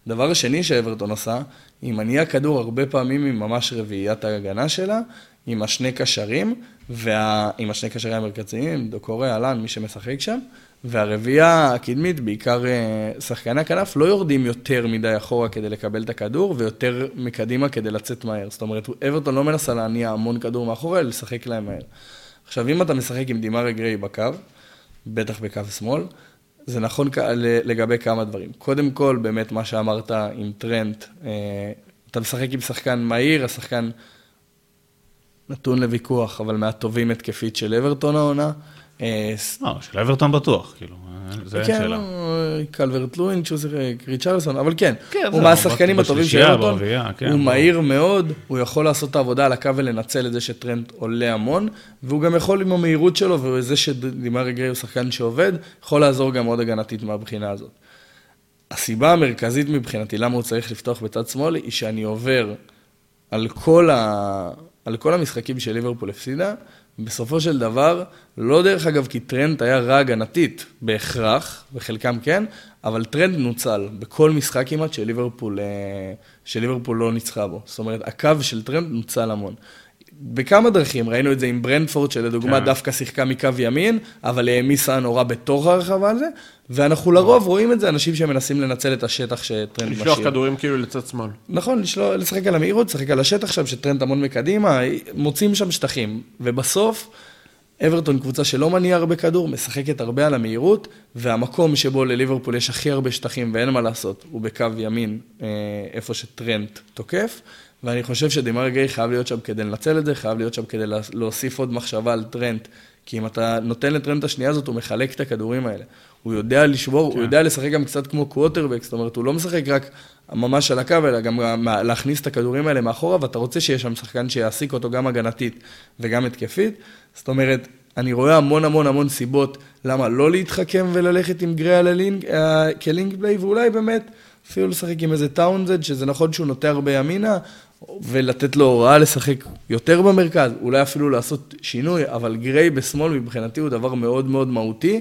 דבר שני שאברטון עושה, היא מניעה כדור הרבה פעמים עם ממש רביעיית ההגנה שלה, עם השני קשרים, וה... עם השני קשרים המרכזיים, דוקורי, אהלן, מי שמשחק שם, והרביעייה הקדמית, בעיקר אה, שחקני הכנף, לא יורדים יותר מדי אחורה כדי לקבל את הכדור, ויותר מקדימה כדי לצאת מהר. זאת אומרת, אברטון לא מנסה להניע המון כדור מאחורה, אלא לשחק להם מהר. עכשיו, אם אתה משחק עם דימארי גריי בקו, בטח בקו שמאל, זה נכון לגבי כמה דברים. קודם כל, באמת, מה שאמרת עם טרנט, אה, אתה משחק עם שחקן מהיר, השחקן נתון לוויכוח, אבל מהטובים התקפית של אברטון העונה. אה, לא, של אברטון בטוח, כאילו, זה אין כן, שאלה. אה, קלברט לואין, שהוא שיחק, ריצ'רלסון, אבל כן, כן, הוא מהשחקנים הטובים של אברטון, כן, הוא. מהיר מאוד, הוא יכול לעשות את העבודה על הקו ולנצל את זה שטרנט עולה המון, והוא גם יכול עם המהירות שלו, וזה שדימארי גריי הוא שחקן שעובד, יכול לעזור גם מאוד הגנתית מהבחינה הזאת. הסיבה המרכזית מבחינתי למה הוא צריך לפתוח בצד שמאל, היא שאני עובר על כל, ה... על כל המשחקים של ליברפול הפסידה, בסופו של דבר, לא דרך אגב כי טרנט היה רע הגנתית בהכרח, בחלקם כן, אבל טרנט נוצל בכל משחק כמעט של ליברפול, אה, של ליברפול לא ניצחה בו. זאת אומרת, הקו של טרנט נוצל המון. בכמה דרכים, ראינו את זה עם ברנטפורד, שלדוגמה כן. דווקא שיחקה מקו ימין, אבל העמיסה נורא בתוך הרחבה על זה, ואנחנו לרוב רואים את זה, אנשים שמנסים לנצל את השטח שטרנד משאיר. לשלוח כדורים כאילו לצד שמאל. נכון, לשלוח, לשחק על המהירות, לשחק על השטח שם, שטרנד המון מקדימה, מוצאים שם שטחים. ובסוף, אברטון קבוצה שלא מניעה הרבה כדור, משחקת הרבה על המהירות, והמקום שבו לליברפול יש הכי הרבה שטחים ואין מה לעשות, הוא בקו ימין, אה, איפה שטרנט תוקף. ואני חושב שדימר גיי חייב להיות שם כדי לנצל את זה, חייב להיות שם כדי לה- להוסיף עוד מחשבה על טרנט. כי אם אתה נותן לטרנט את השנייה הזאת, הוא מחלק את הכדורים האלה. הוא יודע לשבור, כן. הוא יודע לשחק גם קצת כמו קווטרבק, זאת אומרת, הוא לא משחק רק ממש על הקו, אלא גם להכניס את הכדורים האלה מאחורה, ואתה רוצה שיהיה שם שחקן שיעסיק אותו גם הגנתית וגם התקפית. זאת אומרת, אני רואה המון המון המון סיבות למה לא להתחכם וללכת עם גריי ללינק, אה, כ link player, ואולי באמת אפילו לשחק עם איזה טאונסנד, שזה נכון שהוא נוטה הרבה ימינה, ולתת לו הוראה לשחק יותר במרכז, אולי אפילו לעשות שינוי, אבל גריי בשמאל מבחינתי הוא דבר מאוד מאוד מהותי.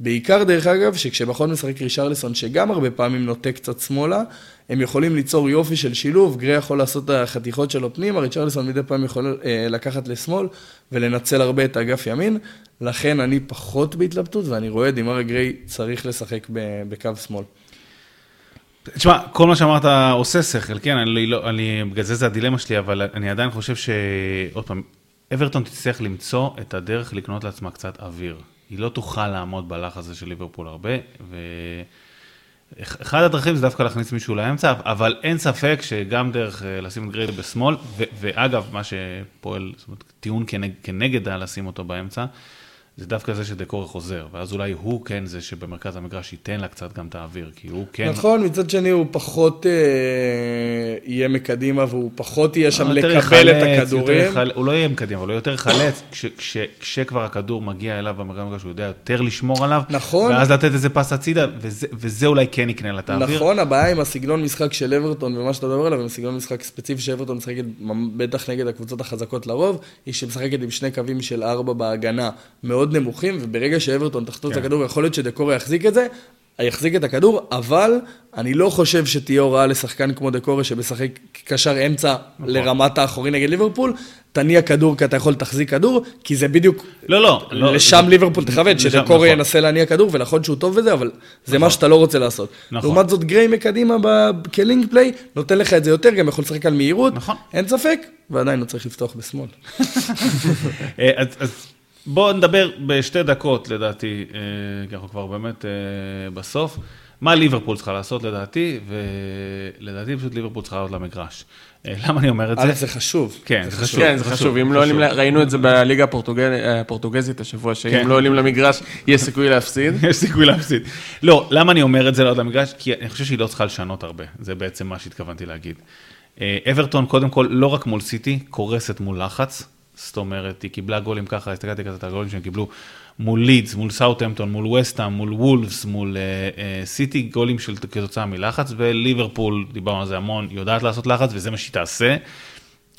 בעיקר, דרך אגב, שכשמכון משחק רישרלסון, שגם הרבה פעמים נוטה קצת שמאלה, הם יכולים ליצור יופי של שילוב, גריי יכול לעשות את החתיכות שלו פנימה, ריצ'רלסון מדי פעם יכול אה, לקחת לשמאל ולנצל הרבה את האגף ימין, לכן אני פחות בהתלבטות, ואני רואה דימרה גריי צריך לשחק בקו שמאל. תשמע, כל מה שאמרת עושה שכל, כן, אני לא, אני, בגלל זה זה הדילמה שלי, אבל אני עדיין חושב ש... עוד פעם, אברטון תצטרך למצוא את הדרך לקנות לעצמה קצת אוויר. היא לא תוכל לעמוד בלחץ הזה של ליברפול הרבה, ואחד הדרכים זה דווקא להכניס מישהו לאמצע, אבל אין ספק שגם דרך אה, לשים את גרייל בשמאל, ו- ואגב, מה שפועל, זאת אומרת, טיעון כנג, כנגד לשים אותו באמצע, זה דווקא זה שדקורי חוזר, ואז אולי הוא כן זה שבמרכז המגרש ייתן לה קצת גם את האוויר, כי הוא כן... נכון, מצד שני הוא פחות אה, יהיה מקדימה והוא פחות יהיה שם לקבל יחלץ, את הכדורים. יחל... הוא לא יהיה מקדימה, אבל הוא יותר יחלץ, כש, כש, כשכבר הכדור מגיע אליו במרכז המגרש, הוא יודע יותר לשמור עליו, נכון. ואז לתת איזה פס הצידה, וזה, וזה אולי כן יקנה לה את האוויר. נכון, הבעיה עם הסגנון משחק של אברטון ומה שאתה מדבר עליו, עם הסגנון משחק ספציפי שאברטון משחקת בטח נגד הקבוצות החזקות לרוב, היא שמשחקת עם שני קווים של ארבע בהגנה מאוד נמוכים, וברגע שאברטון תחטוף את כן. הכדור, יכול להיות שדקורי יחזיק את זה, יחזיק את הכדור, אבל אני לא חושב שתהיה הוראה לשחקן כמו דקורי שמשחק קשר אמצע נכון. לרמת האחורי נגד ליברפול, תניע כדור כי אתה יכול תחזיק כדור, כי זה בדיוק, לא, לא, לא לשם זה, ליברפול תכוון, שדקורי נכון. ינסה להניע כדור, ונכון שהוא טוב בזה, אבל זה נכון. מה שאתה לא רוצה לעשות. נכון. לעומת זאת, גריי מקדימה כלינק פליי, נותן לך את זה יותר, גם יכול לשחק על מהירות, נכון. אין ספק, ועדיין הוא צריך לפתוח בשמאל. אה, אז בואו נדבר בשתי דקות, לדעתי, אה, כי אנחנו כבר באמת אה, בסוף. מה ליברפול צריכה לעשות לדעתי, ולדעתי פשוט ליברפול צריכה לעלות למגרש. אה, למה אני אומר את זה? זה חשוב. כן, זה חשוב. כן, זה חשוב. אם לא עולים, ראינו את זה בליגה הפורטוגזית השבוע, שאם כן. לא עולים למגרש, יש סיכוי להפסיד. יש סיכוי להפסיד. לא, למה אני אומר את זה לעלות למגרש? כי אני חושב שהיא לא צריכה לשנות הרבה. זה בעצם מה שהתכוונתי להגיד. אברטון, קודם כל, לא רק מול סיטי, קורסת מול לחץ. זאת אומרת, היא קיבלה גולים ככה, הסתכלתי כזה את הגולים שהם קיבלו מול לידס, מול סאוטהמפטון, מול וסטאם, מול וולפס, מול uh, uh, סיטי, גולים של כתוצאה מלחץ, וליברפול, דיברנו על זה המון, יודעת לעשות לחץ, וזה מה שהיא תעשה.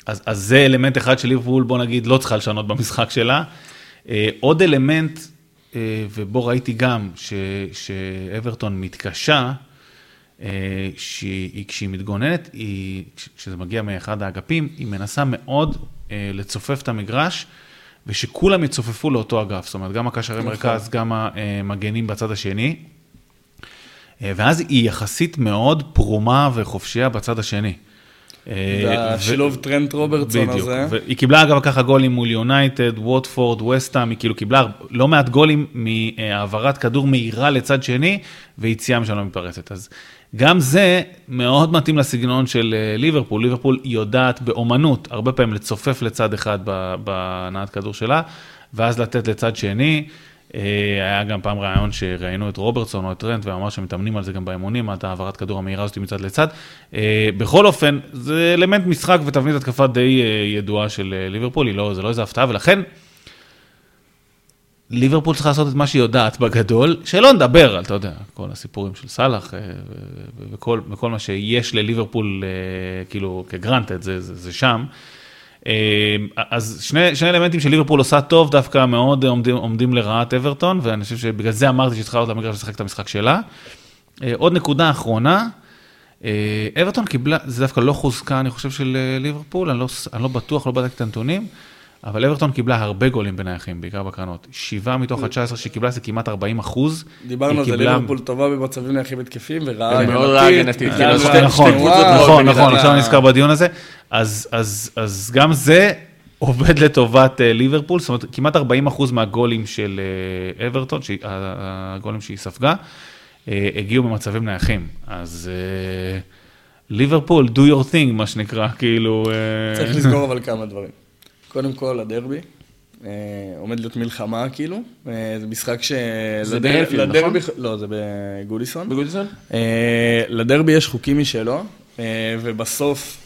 אז, אז זה אלמנט אחד של ליברפול, בוא נגיד, לא צריכה לשנות במשחק שלה. Uh, עוד אלמנט, uh, ובו ראיתי גם שאברטון מתקשה, uh, שכשהיא מתגוננת, היא, כשזה מגיע מאחד האגפים, היא מנסה מאוד אה, לצופף את המגרש, ושכולם יצופפו לאותו אגף, זאת אומרת, גם הקשרי נכון. מרכז, גם המגנים בצד השני. אה, ואז היא יחסית מאוד פרומה וחופשייה בצד השני. אה, והשילוב טרנט רוברטסון הזה. היא קיבלה אגב ככה גולים מול יונייטד, ווטפורד, וסטאם, היא כאילו קיבלה לא מעט גולים מהעברת כדור מהירה לצד שני, ויציאה משם לא מתפרצת. אז גם זה מאוד מתאים לסגנון של אה, ליברפול. ליברפול יודעת באומנות הרבה פעמים לצופף לצד אחד בהנעת כדור שלה, ואז לתת לצד שני. אה, היה גם פעם רעיון שראיינו את רוברטסון או את טרנט ואמר שמתאמנים על זה גם באימונים, עד העברת כדור המהירה הזאת מצד לצד. אה, בכל אופן, זה אלמנט משחק ותבנית התקפה די ידועה של ליברפול, לא, זה לא איזה הפתעה, ולכן ליברפול צריכה לעשות את מה שהיא יודעת בגדול, שלא נדבר על, אתה יודע, כל הסיפורים של סאלח אה, וכל, וכל מה שיש לליברפול, אה, כאילו, כגרנטד, זה, זה, זה שם. אה, אז שני, שני אלמנטים שליברפול עושה טוב, דווקא מאוד עומדים, עומדים לרעת אברטון, ואני חושב שבגלל זה אמרתי שהיא צריכה לעלות למגרש ולשחק את המשחק שלה. עוד נקודה אחרונה, אברטון קיבלה, זה דווקא לא חוזקה, אני חושב, של ליברפול, אני לא, אני לא בטוח, לא בדקתי את הנתונים. אבל אברטון קיבלה הרבה גולים בנייחים, בעיקר בקרנות. שבעה מתוך ה-19 שקיבלה זה כמעט 40 אחוז. דיברנו על זה, ליברפול טובה במצבים נייחים התקפים, ורעה מאוד רעה הגנתית. כאילו, נכון, נכון, נכון, עכשיו נזכר בדיון הזה. אז גם זה עובד לטובת אה, ליברפול, זאת אומרת, כמעט 40 אחוז מהגולים של אה, אברטון, הגולים שהיא ספגה, אה, הגיעו במצבים נייחים. אז... ליברפול, do your thing, מה שנקרא, כאילו... צריך לסגור אבל כמה דברים. קודם כל, הדרבי. אה, עומד להיות מלחמה, כאילו. אה, זה משחק ש... זה באנפילד, נכון? לא, זה בגודיסון. בגודיסון? אה, לדרבי יש חוקים משלו, ובסוף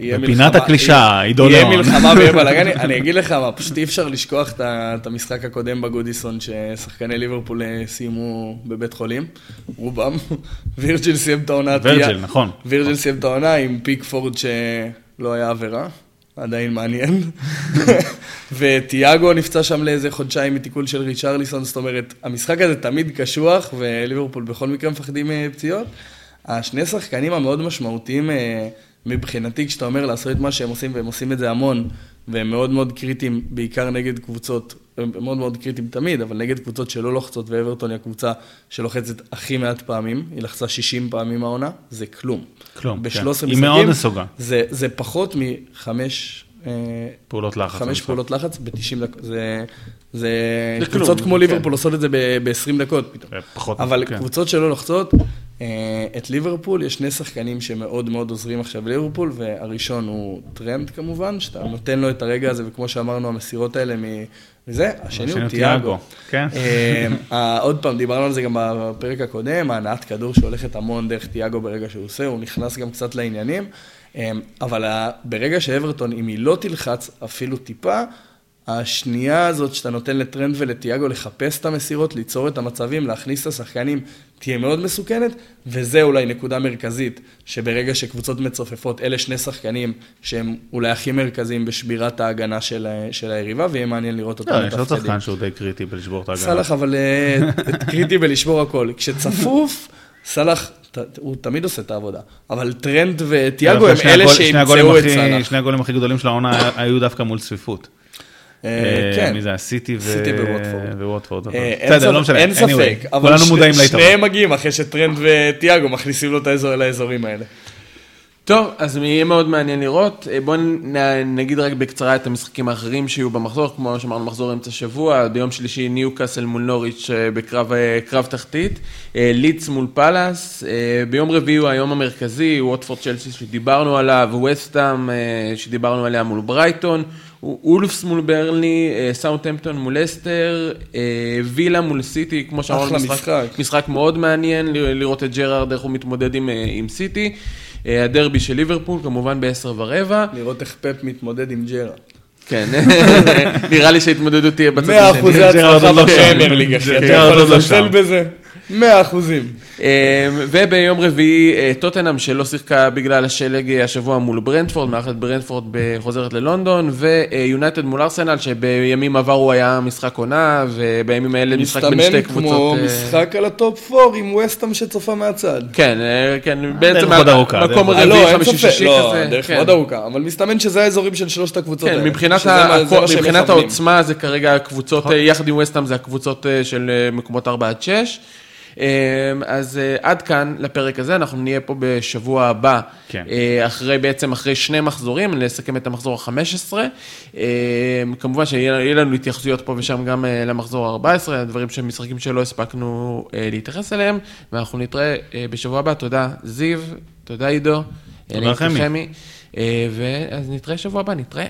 יהיה בפינת מלחמה- הקלישאה, עידו יהיה ליאון. מלחמה ויהיה בלאגן, אני אגיד לך מה, פשוט אי אפשר לשכוח את המשחק הקודם בגודיסון, ששחקני ליברפול סיימו בבית חולים, רובם. וירג'יל סיים את העונה. וירג'יל, נכון. וירג'יל סיים את העונה עם פיקפורד שלא היה עבירה, עדיין מעניין. וטיאגו נפצע שם לאיזה חודשיים מתיקול של ריצ'רליסון, זאת אומרת, המשחק הזה תמיד קשוח, וליברפול בכל מקרה מפחדים מפציעות. השני שחקנים המאוד משמעותיים אה, מבחינתי, כשאתה אומר לעשות את מה שהם עושים, והם עושים את זה המון, והם מאוד מאוד קריטיים, בעיקר נגד קבוצות, הם מאוד מאוד קריטיים תמיד, אבל נגד קבוצות שלא לוחצות, ואברטון היא הקבוצה שלוחצת הכי מעט פעמים, היא לחצה 60 פעמים העונה, זה כלום. כלום, ב-13 כן. משחקים. היא מאוד נסוגה. זה, זה פחות מחמש... אה, פעולות לחץ. חמש. פעולות לחץ ב-90 דקות, זה... זה... זה קבוצות כלום, כמו כן. ליברפול עושות את זה ב-20 דקות פתאום. אה, פחות, אבל כן. קבוצות שלא לוחצות, את ליברפול, יש שני שחקנים שמאוד מאוד עוזרים עכשיו לליברפול, והראשון הוא טרנט כמובן, שאתה נותן לו את הרגע הזה, וכמו שאמרנו, המסירות האלה מזה, השני הוא טיאגו. כן. אה, ה- עוד פעם, דיברנו על זה גם בפרק הקודם, ההנעת כדור שהולכת המון דרך טיאגו ברגע שהוא עושה, הוא נכנס גם קצת לעניינים, אה, אבל ברגע שאברטון, אם היא לא תלחץ אפילו טיפה, השנייה הזאת שאתה נותן לטרנד ולטיאגו לחפש את המסירות, ליצור את המצבים, להכניס את השחקנים, תהיה מאוד מסוכנת, וזה אולי נקודה מרכזית, שברגע שקבוצות מצופפות, אלה שני שחקנים שהם אולי הכי מרכזיים בשבירת ההגנה של, ה- של היריבה, ויהיה מעניין לראות אותם לא, יש עוד. שחקן שהוא די קריטי בלשבור את ההגנה. סאלח אבל אה, קריטי בלשבור הכל. כשצפוף, סאלח, הוא תמיד עושה את העבודה. אבל טרנט וטיאגו הם אלה שימצאו את סאלח. שני הגולים הכי גדולים של העונה היו דווקא מול צפיפות. אה, אה, כן. מי זה היה? סיטי ו- סיטי וווטפורד. אה, בסדר, לא משנה. אין anyway, ספק, אבל. שניהם מגיעים אחרי שטרנט וטיאגו מכניסים לו את האזור לאזורים האלה. טוב, אז יהיה מאוד מעניין לראות. בואו נגיד רק בקצרה את המשחקים האחרים שיהיו במחזור, כמו שאמרנו, מחזור אמצע שבוע, ביום שלישי ניוקאסל מול נוריץ' בקרב קרב תחתית, לידס מול פאלאס, ביום רביעי הוא היום המרכזי, ווטפורד צ'לסי שדיברנו עליו, ווסטהאם שדיברנו עליה מול ברייטון, וולבס מול ברנלי, אה, סאוטהמפטון מול לסטר, אה, וילה מול סיטי, כמו שאמרנו, אחלה משחק. משחק מאוד מעניין ל- לראות את ג'רארד, איך הוא מתמודד עם, אה, עם סיטי. הדרבי של ליברפול, כמובן בעשר ורבע. לראות איך פפ מתמודד עם ג'רארד. כן, נראה לי שההתמודדות תהיה בצד מאה השני. אחוזי ג'רארד הצלחה עוד לא. בפרמייר ליג, אחי. אתה ג'רארד יכול לא לזלזל. בזה? מאה אחוזים. אה, וביום רביעי, אה, טוטנאם שלא שיחקה בגלל השלג אה, השבוע מול ברנדפורד, מארחת ברנדפורד חוזרת ללונדון, ויונייטד מול ארסנל, שבימים עברו היה משחק עונה, ובימים האלה משחק בין מסתמן שתי כמו קבוצות. אה, משחק על הטופ 4 עם וסטאם שצופה מהצד. כן, כן, בעצם מקום לא, רביעי, אין חמישי, שישי לא, כזה. דרך כן. מאוד ארוכה, אבל מסתמן שזה האזורים של שלושת הקבוצות כן, האלה. מבחינת. העוצמה זה כרגע הקבוצות, יחד עם וסטאם זה הקבוצות של מקומות 4 עד 6. אז אה, עד כאן לפרק הזה, אנחנו נהיה פה בשבוע הבא, כן. אה, אחרי בעצם אחרי שני מחזורים, לסכם את המחזור ה-15. כמובן שיהיה לנו התייחסויות פה ושם גם אה, למחזור ה-14, דברים שהם משחקים שלא הספקנו להתייחס אליהם, ואנחנו נתראה אה, בשבוע הבא. תודה זיו, תודה עידו. תודה חמי. ואז נתראה שבוע הבא, נתראה.